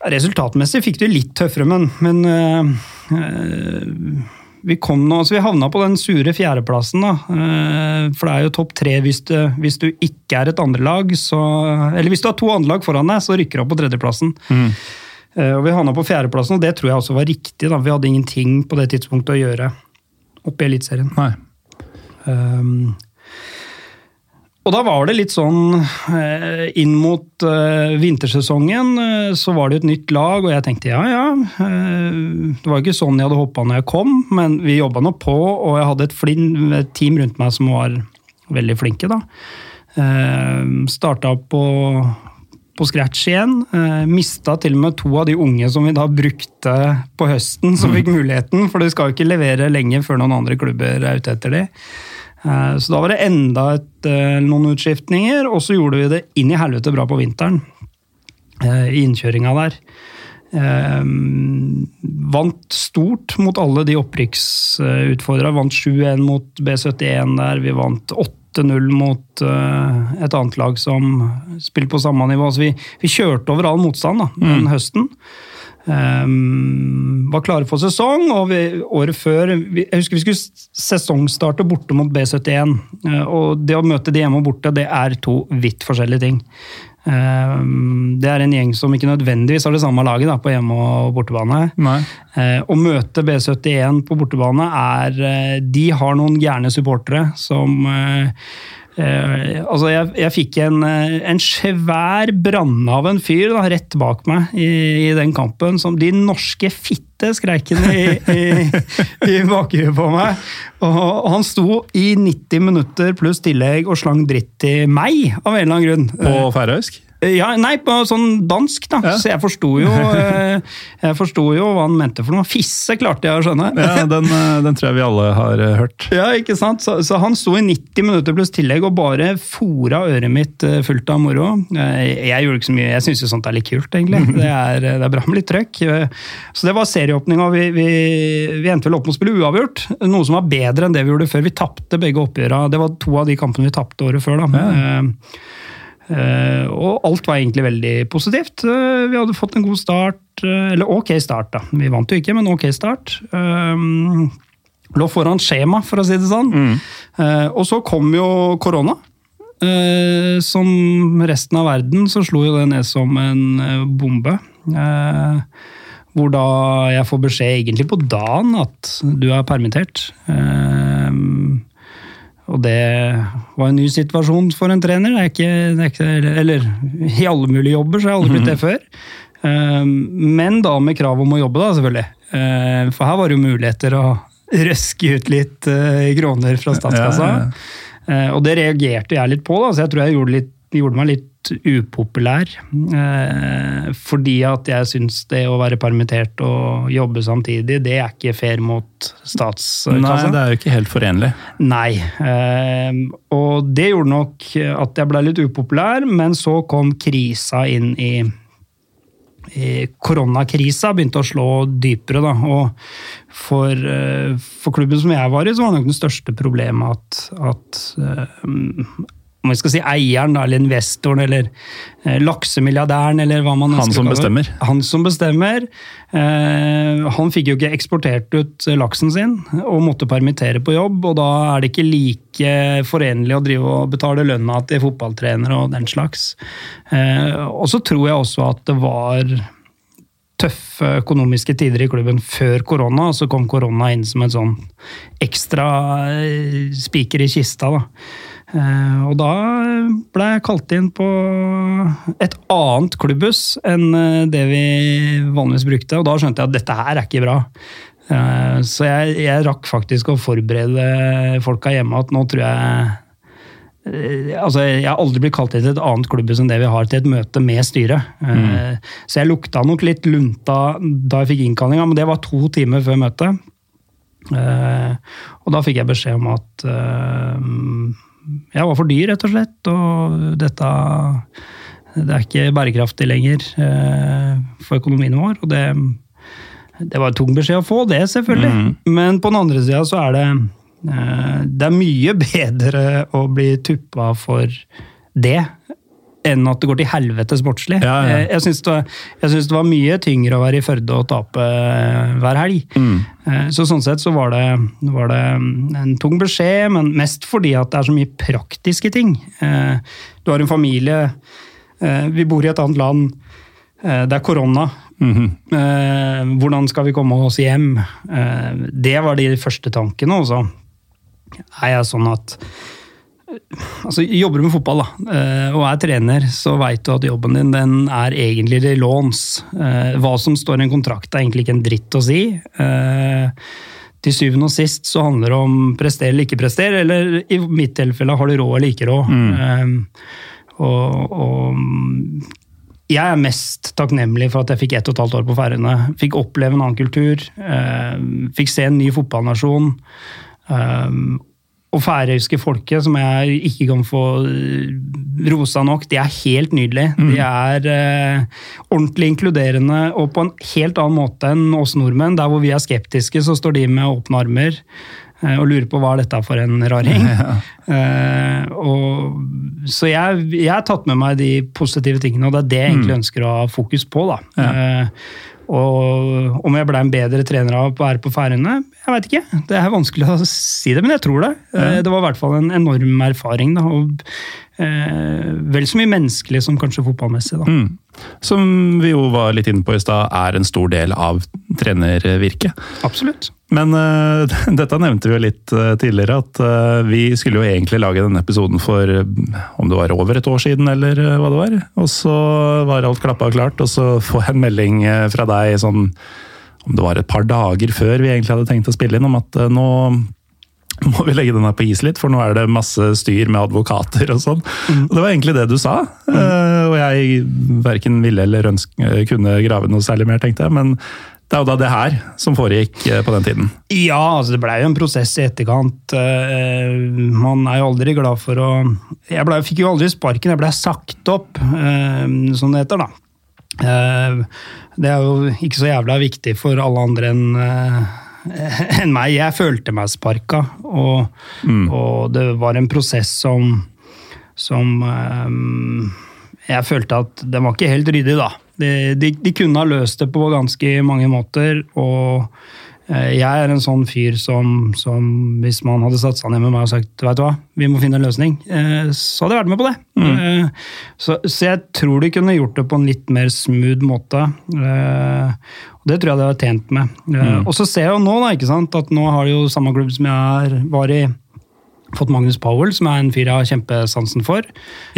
[SPEAKER 2] Resultatmessig fikk det litt tøffere, men, men uh, uh, vi kom nå, altså vi havna på den sure fjerdeplassen. da, uh, For det er jo topp tre hvis du, hvis du ikke er et andrelag. Eller hvis du har to andrelag foran deg, så rykker du opp på tredjeplassen. Mm. og Vi havna på fjerdeplassen, og det tror jeg også var riktig. da, Vi hadde ingenting på det tidspunktet å gjøre oppe i Eliteserien. Um, og da var det litt sånn eh, Inn mot eh, vintersesongen eh, så var det et nytt lag, og jeg tenkte ja, ja. det var ikke sånn jeg hadde håpa når jeg kom, men vi jobba nå på, og jeg hadde et, flin, et team rundt meg som var veldig flinke, da. Starta på, på scratch igjen. Mista til og med to av de unge som vi da brukte på høsten, som fikk muligheten, for de skal jo ikke levere lenge før noen andre klubber er ute etter de. Eh, Så da var det enda et, eh, noen utskiftninger, og så gjorde vi det inn i helvete bra på vinteren. eh, I innkjøringa der. Vant stort mot alle de opprykksutfordrerne. Vant 7-1 mot B71 der. Vi vant 8-0 mot et annet lag som spilte på samme nivå. Så vi, vi kjørte over all motstand da, den høsten. Um, var klare for sesong, og vi, året før vi, Jeg husker vi skulle sesongstarte borte mot B71. Uh, og det å møte de hjemme og borte, det er to vidt forskjellige ting. Um, det er en gjeng som ikke nødvendigvis har det samme laget da, på hjemme- og bortebane. Eh, å møte B71 på bortebane er uh, De har noen gærne supportere som eh, eh, altså jeg, jeg fikk en, eh, en svær branne av en fyr da, rett bak meg i, i den kampen. Som de norske fitte skreik i, i, i bakhuet på meg. Og, og han sto i 90 minutter pluss tillegg og slang dritt til meg, av en eller annen grunn.
[SPEAKER 1] På færøysk?
[SPEAKER 2] Ja, nei, på sånn dansk, da.
[SPEAKER 1] Ja.
[SPEAKER 2] Så jeg forsto jo, [laughs] eh, jo hva han mente for noe. Fisse klarte jeg å skjønne.
[SPEAKER 1] Ja, den, eh, den tror jeg vi alle har eh, hørt.
[SPEAKER 2] Ja, ikke sant? Så, så han sto i 90 minutter pluss tillegg og bare fora øret mitt fullt av moro. Jeg gjorde ikke så mye, jeg syns jo sånt er litt kult, egentlig. [laughs] Det er, det er bra med litt trøkk. Så det var serieåpning, og vi, vi, vi endte vel opp med å spille uavgjort. Noe som var bedre enn det vi gjorde før. Vi tapte begge oppgjøra. Det var to av de kampene vi tapte året før. da. Ja. Og alt var egentlig veldig positivt. Eh, vi hadde fått en god start, eh, eller ok start, da. Vi vant jo ikke, men ok start. Lå foran skjema, for å si det sånn. Eh, og så kom jo korona. Eh, som resten av verden så slo jo det ned som en eh, bombe. Eh, hvor da jeg får beskjed egentlig på dagen at du er permittert. Og det var en ny situasjon for en trener. Det er ikke, det er ikke, eller i alle mulige jobber, så har jeg aldri blitt det før. Eh, Men da med krav om å jobbe, da, selvfølgelig. Eh, For her var det jo muligheter å røske ut litt eh, kroner fra statskassa.
[SPEAKER 1] Ja, ja,
[SPEAKER 2] ja. Og det reagerte jeg litt på, da, så jeg tror jeg gjorde, litt, gjorde meg litt upopulær. Eh, Fordi at jeg syns det å være permittert og jobbe samtidig, det er ikke fair mot
[SPEAKER 1] Nei, det er jo ikke helt forenlig.
[SPEAKER 2] Nei. eh, og det gjorde nok at jeg ble litt upopulær, men så kom krisa inn i, Koronakrisa begynte å slå dypere, da. Og for, eh, for klubben som jeg var i, så var nok det største problemet at, at om vi skal si eieren, eller investoren, eller eh, laksemilliardæren, eller hva man
[SPEAKER 1] Han som bestemmer.
[SPEAKER 2] Han som bestemmer. Eh, han fikk jo ikke eksportert ut laksen sin, og måtte permittere på jobb. Og da er det ikke like forenlig å drive og betale lønna til fotballtrenere og den slags. Eh, og så tror jeg også at det var tøffe økonomiske tider i klubben før korona, og så kom korona inn som en sånn ekstra eh, spiker i kista. da. Eh, Og da ble jeg kalt inn på et annet klubbhus enn eh, det vi vanligvis brukte, og da skjønte jeg at dette her er ikke bra. Eh, så jeg, jeg rakk faktisk å forberede folka hjemme at nå tror jeg Altså, Jeg har aldri blitt kalt inn til et annet klubbhus enn det vi har, til et møte med styret. Mm. Så jeg lukta nok litt lunta da jeg fikk innkallinga, men det var to timer før møtet. Og da fikk jeg beskjed om at jeg var for dyr, rett og slett. Og dette det er ikke bærekraftig lenger eh, for økonomien vår. Og det, det var en tung beskjed å få, det selvfølgelig. Men på den andre sida så er det eh, Det er mye [laughs] bedre å bli tuppa for det enn at det går til helvete sportslig.
[SPEAKER 1] Ja, ja.
[SPEAKER 2] Eh, Jeg syns det, det var mye tyngre å være i Førde og tape eh, hver helg. Mm. Så sånn sett så var det, var det en tung beskjed, men mest fordi at det er så mye praktiske ting. Eh, Du har en familie, eh, vi bor i et annet land, eh, det er korona. Eh, Hvordan skal vi komme oss hjem? Eh, Det var de første tankene. også. er jeg sånn at altså, Jobber du med fotball da, eh, og er trener, så veit du at jobben din den er egentlig til låns. Eh, Hva som står i en kontrakt er egentlig ikke en dritt å si. Eh, Til syvende og sist så handler det om prestere eller ikke prestere, eller i mitt tilfelle har du råd eller ikke råd. Mm. Og, og jeg er mest takknemlig for at jeg fikk ett og et halvt år på Færøyene. Fikk oppleve en annen kultur. fikk se en ny fotballnasjon. eh, og færøyske folket, som jeg ikke kan få eh, rosa nok, de er helt nydelige. De er eh, ordentlig inkluderende og på en helt annen måte enn oss nordmenn. Der hvor vi er skeptiske, så står de med åpne armer eh, og lurer på hva dette er for en raring. [laughs] Eh, og, så jeg, jeg har tatt med meg de positive tingene, og det er det jeg egentlig ønsker å ha fokus på. da. Eh, og om jeg ble en bedre trener av å være på Færøyene? Jeg veit ikke. Det er vanskelig å si det, men jeg tror det. Ja. Det var i hvert fall en enorm erfaring. Da, og eh, vel så mye menneskelig som kanskje fotballmessig. Da.
[SPEAKER 1] Som vi jo var litt inne på i stad, er en stor del av trenervirket.
[SPEAKER 2] Absolutt.
[SPEAKER 1] Men uh, [laughs] dette nevnte vi jo litt uh, tidligere, at uh, vi skulle jo egentlig lage denne episoden for om det var over et år siden, eller hva det var. Og så var alt klappa og klart, og så får jeg en melding fra deg sånn om det var et par dager før vi egentlig hadde tenkt å spille inn, om at nå må vi legge den her på is litt, for nå er det masse styr med advokater og sånn. Og det var egentlig det du sa, eh, og jeg verken ville eller ønske, kunne grave noe særlig mer, tenkte jeg. men det er jo da det her som foregikk eh, på den tiden.
[SPEAKER 2] Ja, altså det blei jo en prosess i etterkant. Eh, Man er jo aldri glad for å Jeg ble, fikk jo aldri sparken, jeg blei sagt opp, eh, som det heter, da. Eh, Det er jo ikke så jævla viktig for alle andre enn eh, [laughs] enn meg. Jeg følte meg sparka, og, og det var en prosess som som um, jeg følte at den var ikke helt ryddig, da. De, de, de kunne ha løst det på ganske mange måter, og jeg er en sånn fyr som, som hvis man hadde satt seg ned med meg og sagt vet du hva, vi må finne en løsning, eh, så hadde jeg vært med på det. Mm. så, så jeg tror de kunne gjort det på en litt mer smooth måte. Eh, og det tror jeg det har tjent med. Mm. Og så ser jeg jo nå da, ikke sant, at nå har de jo samme klubb som jeg var i, fått Magnus Powell, som er en fyr jeg har kjempesansen for.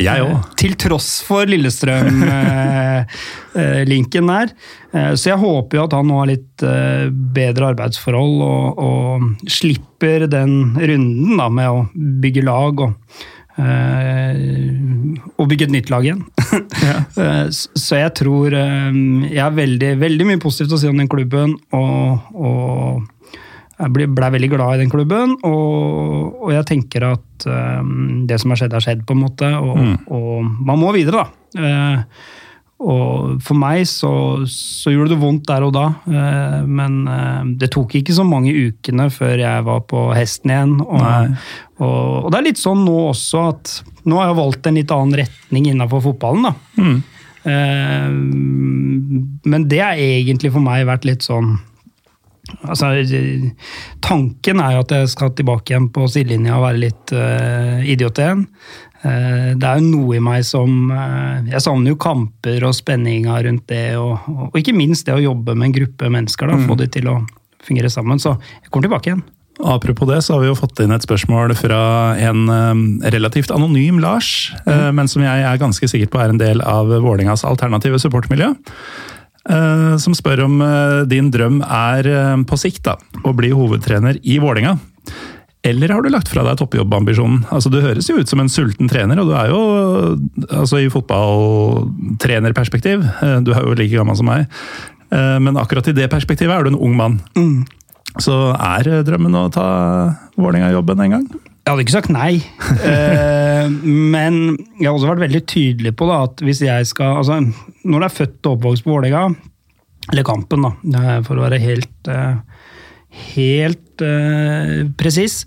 [SPEAKER 1] Jeg òg.
[SPEAKER 2] Eh, Til tross for Lillestrøm-linken [laughs] der. Eh, Så jeg håper jo at han nå har litt eh, bedre arbeidsforhold og, og slipper den runden da, med å bygge lag og, eh, og bygge et nytt lag igjen. [laughs] Ja. [laughs] Så jeg tror eh, Jeg har veldig, veldig mye positivt å si om den klubben. og, og jeg ble, ble veldig glad i den klubben, og, og jeg tenker at um, det som har skjedd, har skjedd, på en måte. Og, og man må videre, da. Uh, og for meg så, så gjorde det vondt der og da, uh, men uh, det tok ikke så mange ukene før jeg var på hesten igjen. Og, og, og det er litt sånn nå også at nå har jeg valgt en litt annen retning innenfor fotballen. da. Eh, men det har egentlig for meg vært litt sånn Altså, tanken er jo at jeg skal tilbake igjen på sidelinja og være litt uh, idiot igjen. Uh, det er jo noe i meg som uh, Jeg savner jo kamper og spenninga rundt det, og, og ikke minst det å jobbe med en gruppe mennesker. da, Få de til å fungere sammen. Så jeg kommer tilbake igjen.
[SPEAKER 1] Apropos det, så har vi jo fått inn et spørsmål fra en relativt anonym Lars, mm. men som jeg er ganske sikker på er en del av Vålingas alternative supportmiljø. Eh, som spør om eh, din drøm er eh, på sikt da, å bli hovedtrener i Vålinga. Eller har du lagt fra deg toppjobbambisjonen? Altså, du høres jo ut som en sulten trener, og du er jo altså, i fotballtrenerperspektiv Du er jo like gammel som meg, men akkurat i det perspektivet er du en ung mann. Så er drømmen å ta Vålerenga-jobben en gang?
[SPEAKER 2] Jeg hadde ikke sagt nei, [laughs] eh, men jeg har også vært veldig tydelig på da, at hvis jeg skal altså, Når du er født og oppvokst på Vålerenga, eller Kampen, da, for å være helt eh, helt eh, presis.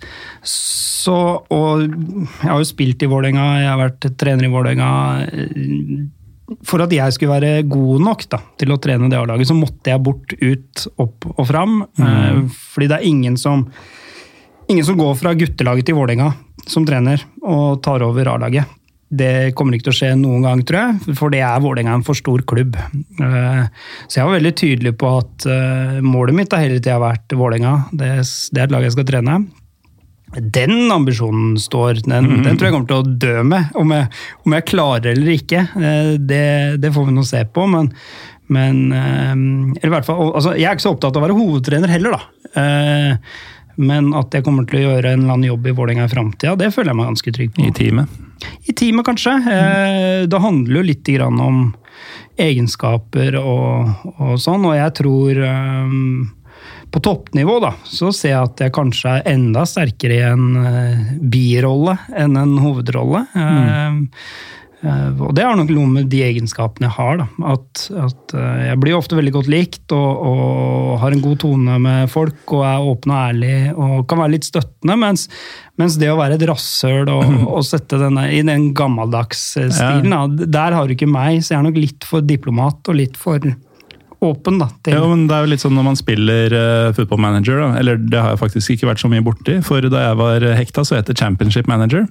[SPEAKER 2] Så Og jeg har jo spilt i Vålerenga, jeg har vært trener i Vålerenga. For at jeg skulle være god nok da, til å trene det A-laget, så måtte jeg bort, ut, opp og fram. Eh, fordi det er ingen som Ingen som går fra guttelaget til Vålerenga som trener og tar over A-laget. Det kommer ikke til å skje noen gang, tror jeg, for det er Vålerenga en for stor klubb. Eh, Så jeg var veldig tydelig på at eh, målet mitt har hele tida vært Vålerenga. Det, det er et lag jeg skal trene. Den ambisjonen står. Den, den tror jeg kommer til å dø med. Om jeg, om jeg klarer eller ikke, eh, det, det får vi nå se på. Men, men eller i hvert fall, altså, Jeg er ikke så opptatt av å være hovedtrener heller, da. Eh, Men at jeg kommer til å gjøre en eller annen jobb i Vålerenga i framtida, det føler jeg meg ganske trygg på.
[SPEAKER 1] I teamet?
[SPEAKER 2] I teamet, kanskje. Mm. Det handler jo litt grann om egenskaper og, og sånn, og jeg tror eh, på toppnivå da, så ser jeg at jeg kanskje er enda sterkere i en eh, birolle enn en hovedrolle. Mm. eh, og det har nok noe med de egenskapene jeg har. At, at eh, jeg blir ofte veldig godt likt og, og har en god tone med folk og er åpen og ærlig og kan være litt støttende. Mens, mens det å være et rasshøl og, [clears throat] og sette denne i den gammeldagsstilen, eh, da, der har du ikke meg. Så jeg er nok litt for diplomat og litt for åpen. da. Til,
[SPEAKER 1] Ja, men det er jo litt sånn når man spiller uh, football manager, da. eller det har jeg faktisk ikke vært så mye borti, for da jeg var hekta så het det championship manager.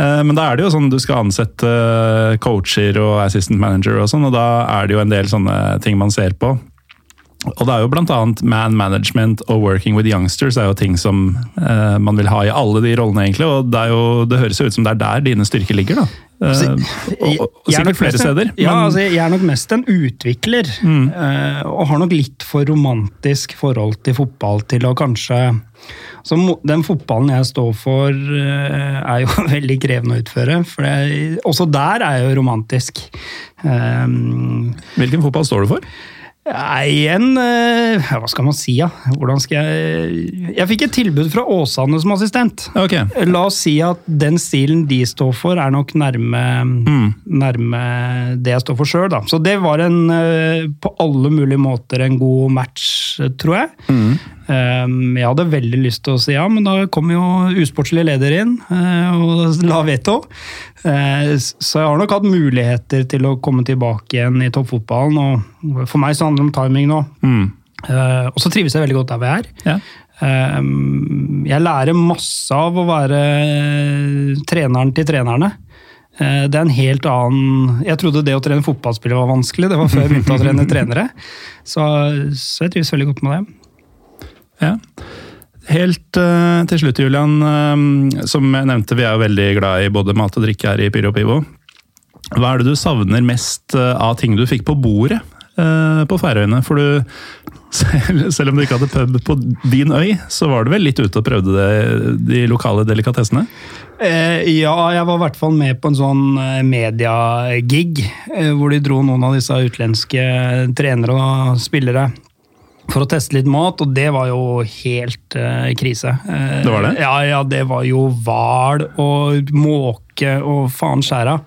[SPEAKER 1] Eh, Men da er det jo sånn du skal ansette eh, coacher og assistant manager og sånn, og da er det jo en del sånne ting man ser på. Og det er jo annet man management og working with youngsters er jo ting som eh, man vil ha i alle de rollene, egentlig. Og det, jo, det høres jo ut som det er der dine styrker ligger, da. Eh, og, og,
[SPEAKER 2] Jeg er
[SPEAKER 1] sikkert flere
[SPEAKER 2] mest
[SPEAKER 1] steder.
[SPEAKER 2] Ja,
[SPEAKER 1] men-
[SPEAKER 2] altså, jeg er nok mest en utvikler. eh, og har nok litt for romantisk forhold til fotball til å kanskje så Den fotballen jeg står for, eh, er jo [laughs] veldig krevende å utføre. For jeg, også der er jeg jo romantisk.
[SPEAKER 1] Hvilken fotball står du for?
[SPEAKER 2] Nei, igjen eh, Hva skal man si, da? Ja? Hvordan skal jeg Jeg fikk et tilbud fra Åsane som assistent.
[SPEAKER 1] Okay.
[SPEAKER 2] La oss si at den stilen de står for, er nok nærme, nærme det jeg står for sjøl. Så det var en, eh, på alle mulige måter en god match, tror jeg. Um, Jeg hadde veldig lyst til å si ja, men da kom jo usportslig leder inn eh, og la veto. Eh, Så jeg har nok hatt muligheter til å komme tilbake igjen i toppfotballen. og For meg så handler det om timing nå.
[SPEAKER 1] Mm.
[SPEAKER 2] Eh, Og så trives jeg veldig godt der hvor jeg er.
[SPEAKER 1] Ja.
[SPEAKER 2] Um, Jeg lærer masse av å være treneren til trenerne. Eh, Det er en helt annen Jeg trodde det å trene fotballspillere var vanskelig. Det var før jeg begynte å trene [laughs] trenere. Så, så jeg trives veldig godt med det.
[SPEAKER 1] Ja. Helt uh, til slutt, Julian. Uh, som jeg nevnte, vi er jo veldig glad i både mat og drikke her i Pyro Pivo. Hva er det du savner mest uh, av ting du fikk på bordet på Færøyene? For du, [laughs] selv, selv om du ikke hadde pub på din øy, så var du vel litt ute og prøvde det, de lokale delikatessene?
[SPEAKER 2] Ja, jeg var i hvert fall med på en sånn mediagig, eh, hvor de dro noen av disse utenlandske trenere og spillere for å teste litt mat, og det var jo helt uh, krise. Eh,
[SPEAKER 1] Det var det?
[SPEAKER 2] Ja, ja, det var jo hval og måke og faen skjæra.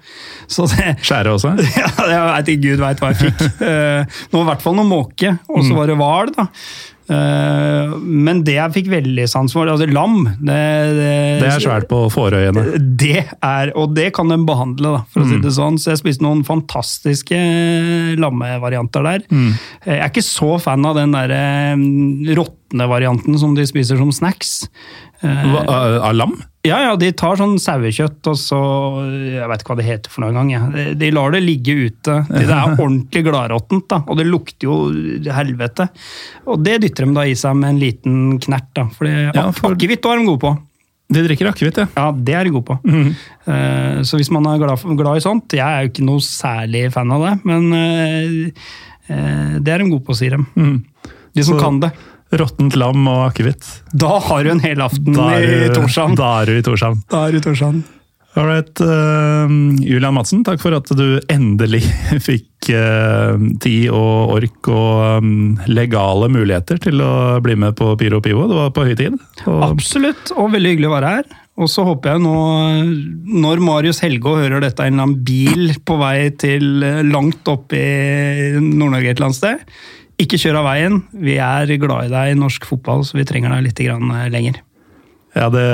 [SPEAKER 2] Så det,
[SPEAKER 1] Skjære også? [laughs]
[SPEAKER 2] ja, jeg vet ikke gud veit hva jeg fikk. [laughs] Eh, Det var i hvert fall noe måke, og
[SPEAKER 1] Mm.
[SPEAKER 2] så var det hval, da. Eh, Men det jeg fikk veldig sans for, altså lam det,
[SPEAKER 1] Det er svært på Fårøyene.
[SPEAKER 2] det er, og det kan de behandle, da, for å
[SPEAKER 1] Mm.
[SPEAKER 2] si det sånn. Så jeg spiste noen fantastiske lammevarianter der.
[SPEAKER 1] Mm.
[SPEAKER 2] Jeg er ikke så fan av den der eh, råtne varianten som de spiser som snacks. Eh,
[SPEAKER 1] Hva, av- av lam?
[SPEAKER 2] Ja, ja, de tar sånn sauekjøtt, og så Jeg vet ikke hva det heter for noe engang. Ja. De- De lar det ligge ute. Det er ordentlig gladråttent, da, og det lukter jo helvete. Og det dytter de da i seg med en liten knert, da. Fordi,
[SPEAKER 1] Ja, for-
[SPEAKER 2] akevitt er de gode på.
[SPEAKER 1] De drikker akevitt, ja.
[SPEAKER 2] Ja, det er de gode på. Eh, Så hvis man er glad, glad i sånt Jeg er jo ikke noe særlig fan av det, men uh, uh, det er de gode på, sier de. De som
[SPEAKER 1] Så-
[SPEAKER 2] kan det.
[SPEAKER 1] Råttent lam og akevitt.
[SPEAKER 2] Da har du en hel aften
[SPEAKER 1] er
[SPEAKER 2] i Torshavn.
[SPEAKER 1] Da er du i Torshavn.
[SPEAKER 2] Da er du i Torshavn.
[SPEAKER 1] Alright, uh, Julian Madsen, takk for at du endelig [laughs] fikk uh, tid og ork og um, legale muligheter til å bli med på Pyro Pivo. Det var på høy tid. Og
[SPEAKER 2] Absolutt, og veldig hyggelig å være her. Og så håper jeg nå, når Marius Helgå hører dette i en bil på vei til eh, langt opp i Nord-Norge et eller annet sted, ikke kjør av veien. Vi er glad i deg i norsk fotball, så vi trenger deg litt grann eh, lenger.
[SPEAKER 1] ja, det,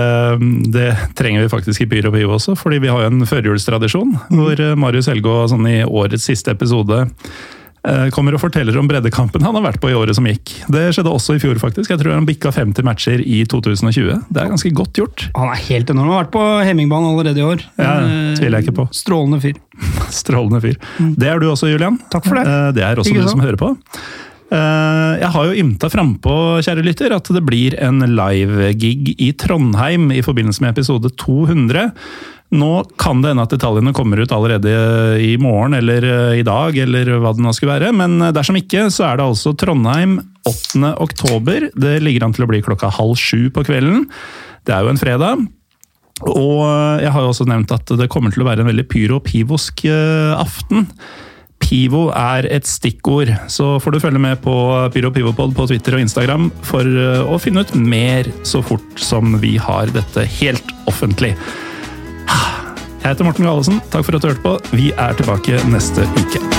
[SPEAKER 1] det trenger vi faktisk i Pyr og Piv også, fordi vi har jo en førjulstradisjon hvor eh, Marius Helgå sånn i årets siste episode eh, kommer og forteller om breddekampen han har vært på i året som gikk. Det skjedde også i fjor, faktisk. Jeg tror han bikka 50 matcher i 2020. Det er ganske godt gjort.
[SPEAKER 2] Han er helt enorm. Han har vært på Hemmingbanen allerede i år.
[SPEAKER 1] Ja, tviler jeg ikke på.
[SPEAKER 2] Strålende fyr. [laughs]
[SPEAKER 1] Strålende fyr. Det er du også, Julian.
[SPEAKER 2] Takk for det.
[SPEAKER 1] Det er også du som hører på. Eh, Jeg har jo ymta frampå, kjære lytter, at det blir en live-gig i Trondheim i forbindelse med episode 200. Nå kan det hende at detaljene kommer ut allerede i morgen eller eh, i dag, eller hva det nå skulle være. Men dersom ikke, så er det altså Trondheim 8. oktober. Det ligger an til å bli klokka halv sju på kvelden. Det er jo en fredag. Og jeg har jo også nevnt at det kommer til å være en veldig pyro-pivosk eh, aften. Pivo er et stikkord, så får du følge med på Pyro Pivopod på Twitter og Instagram for eh, å finne ut mer så fort som vi har dette helt offentlig. Jeg heter Morten Galesen, takk for at du hørte på. Vi er tilbake neste uke.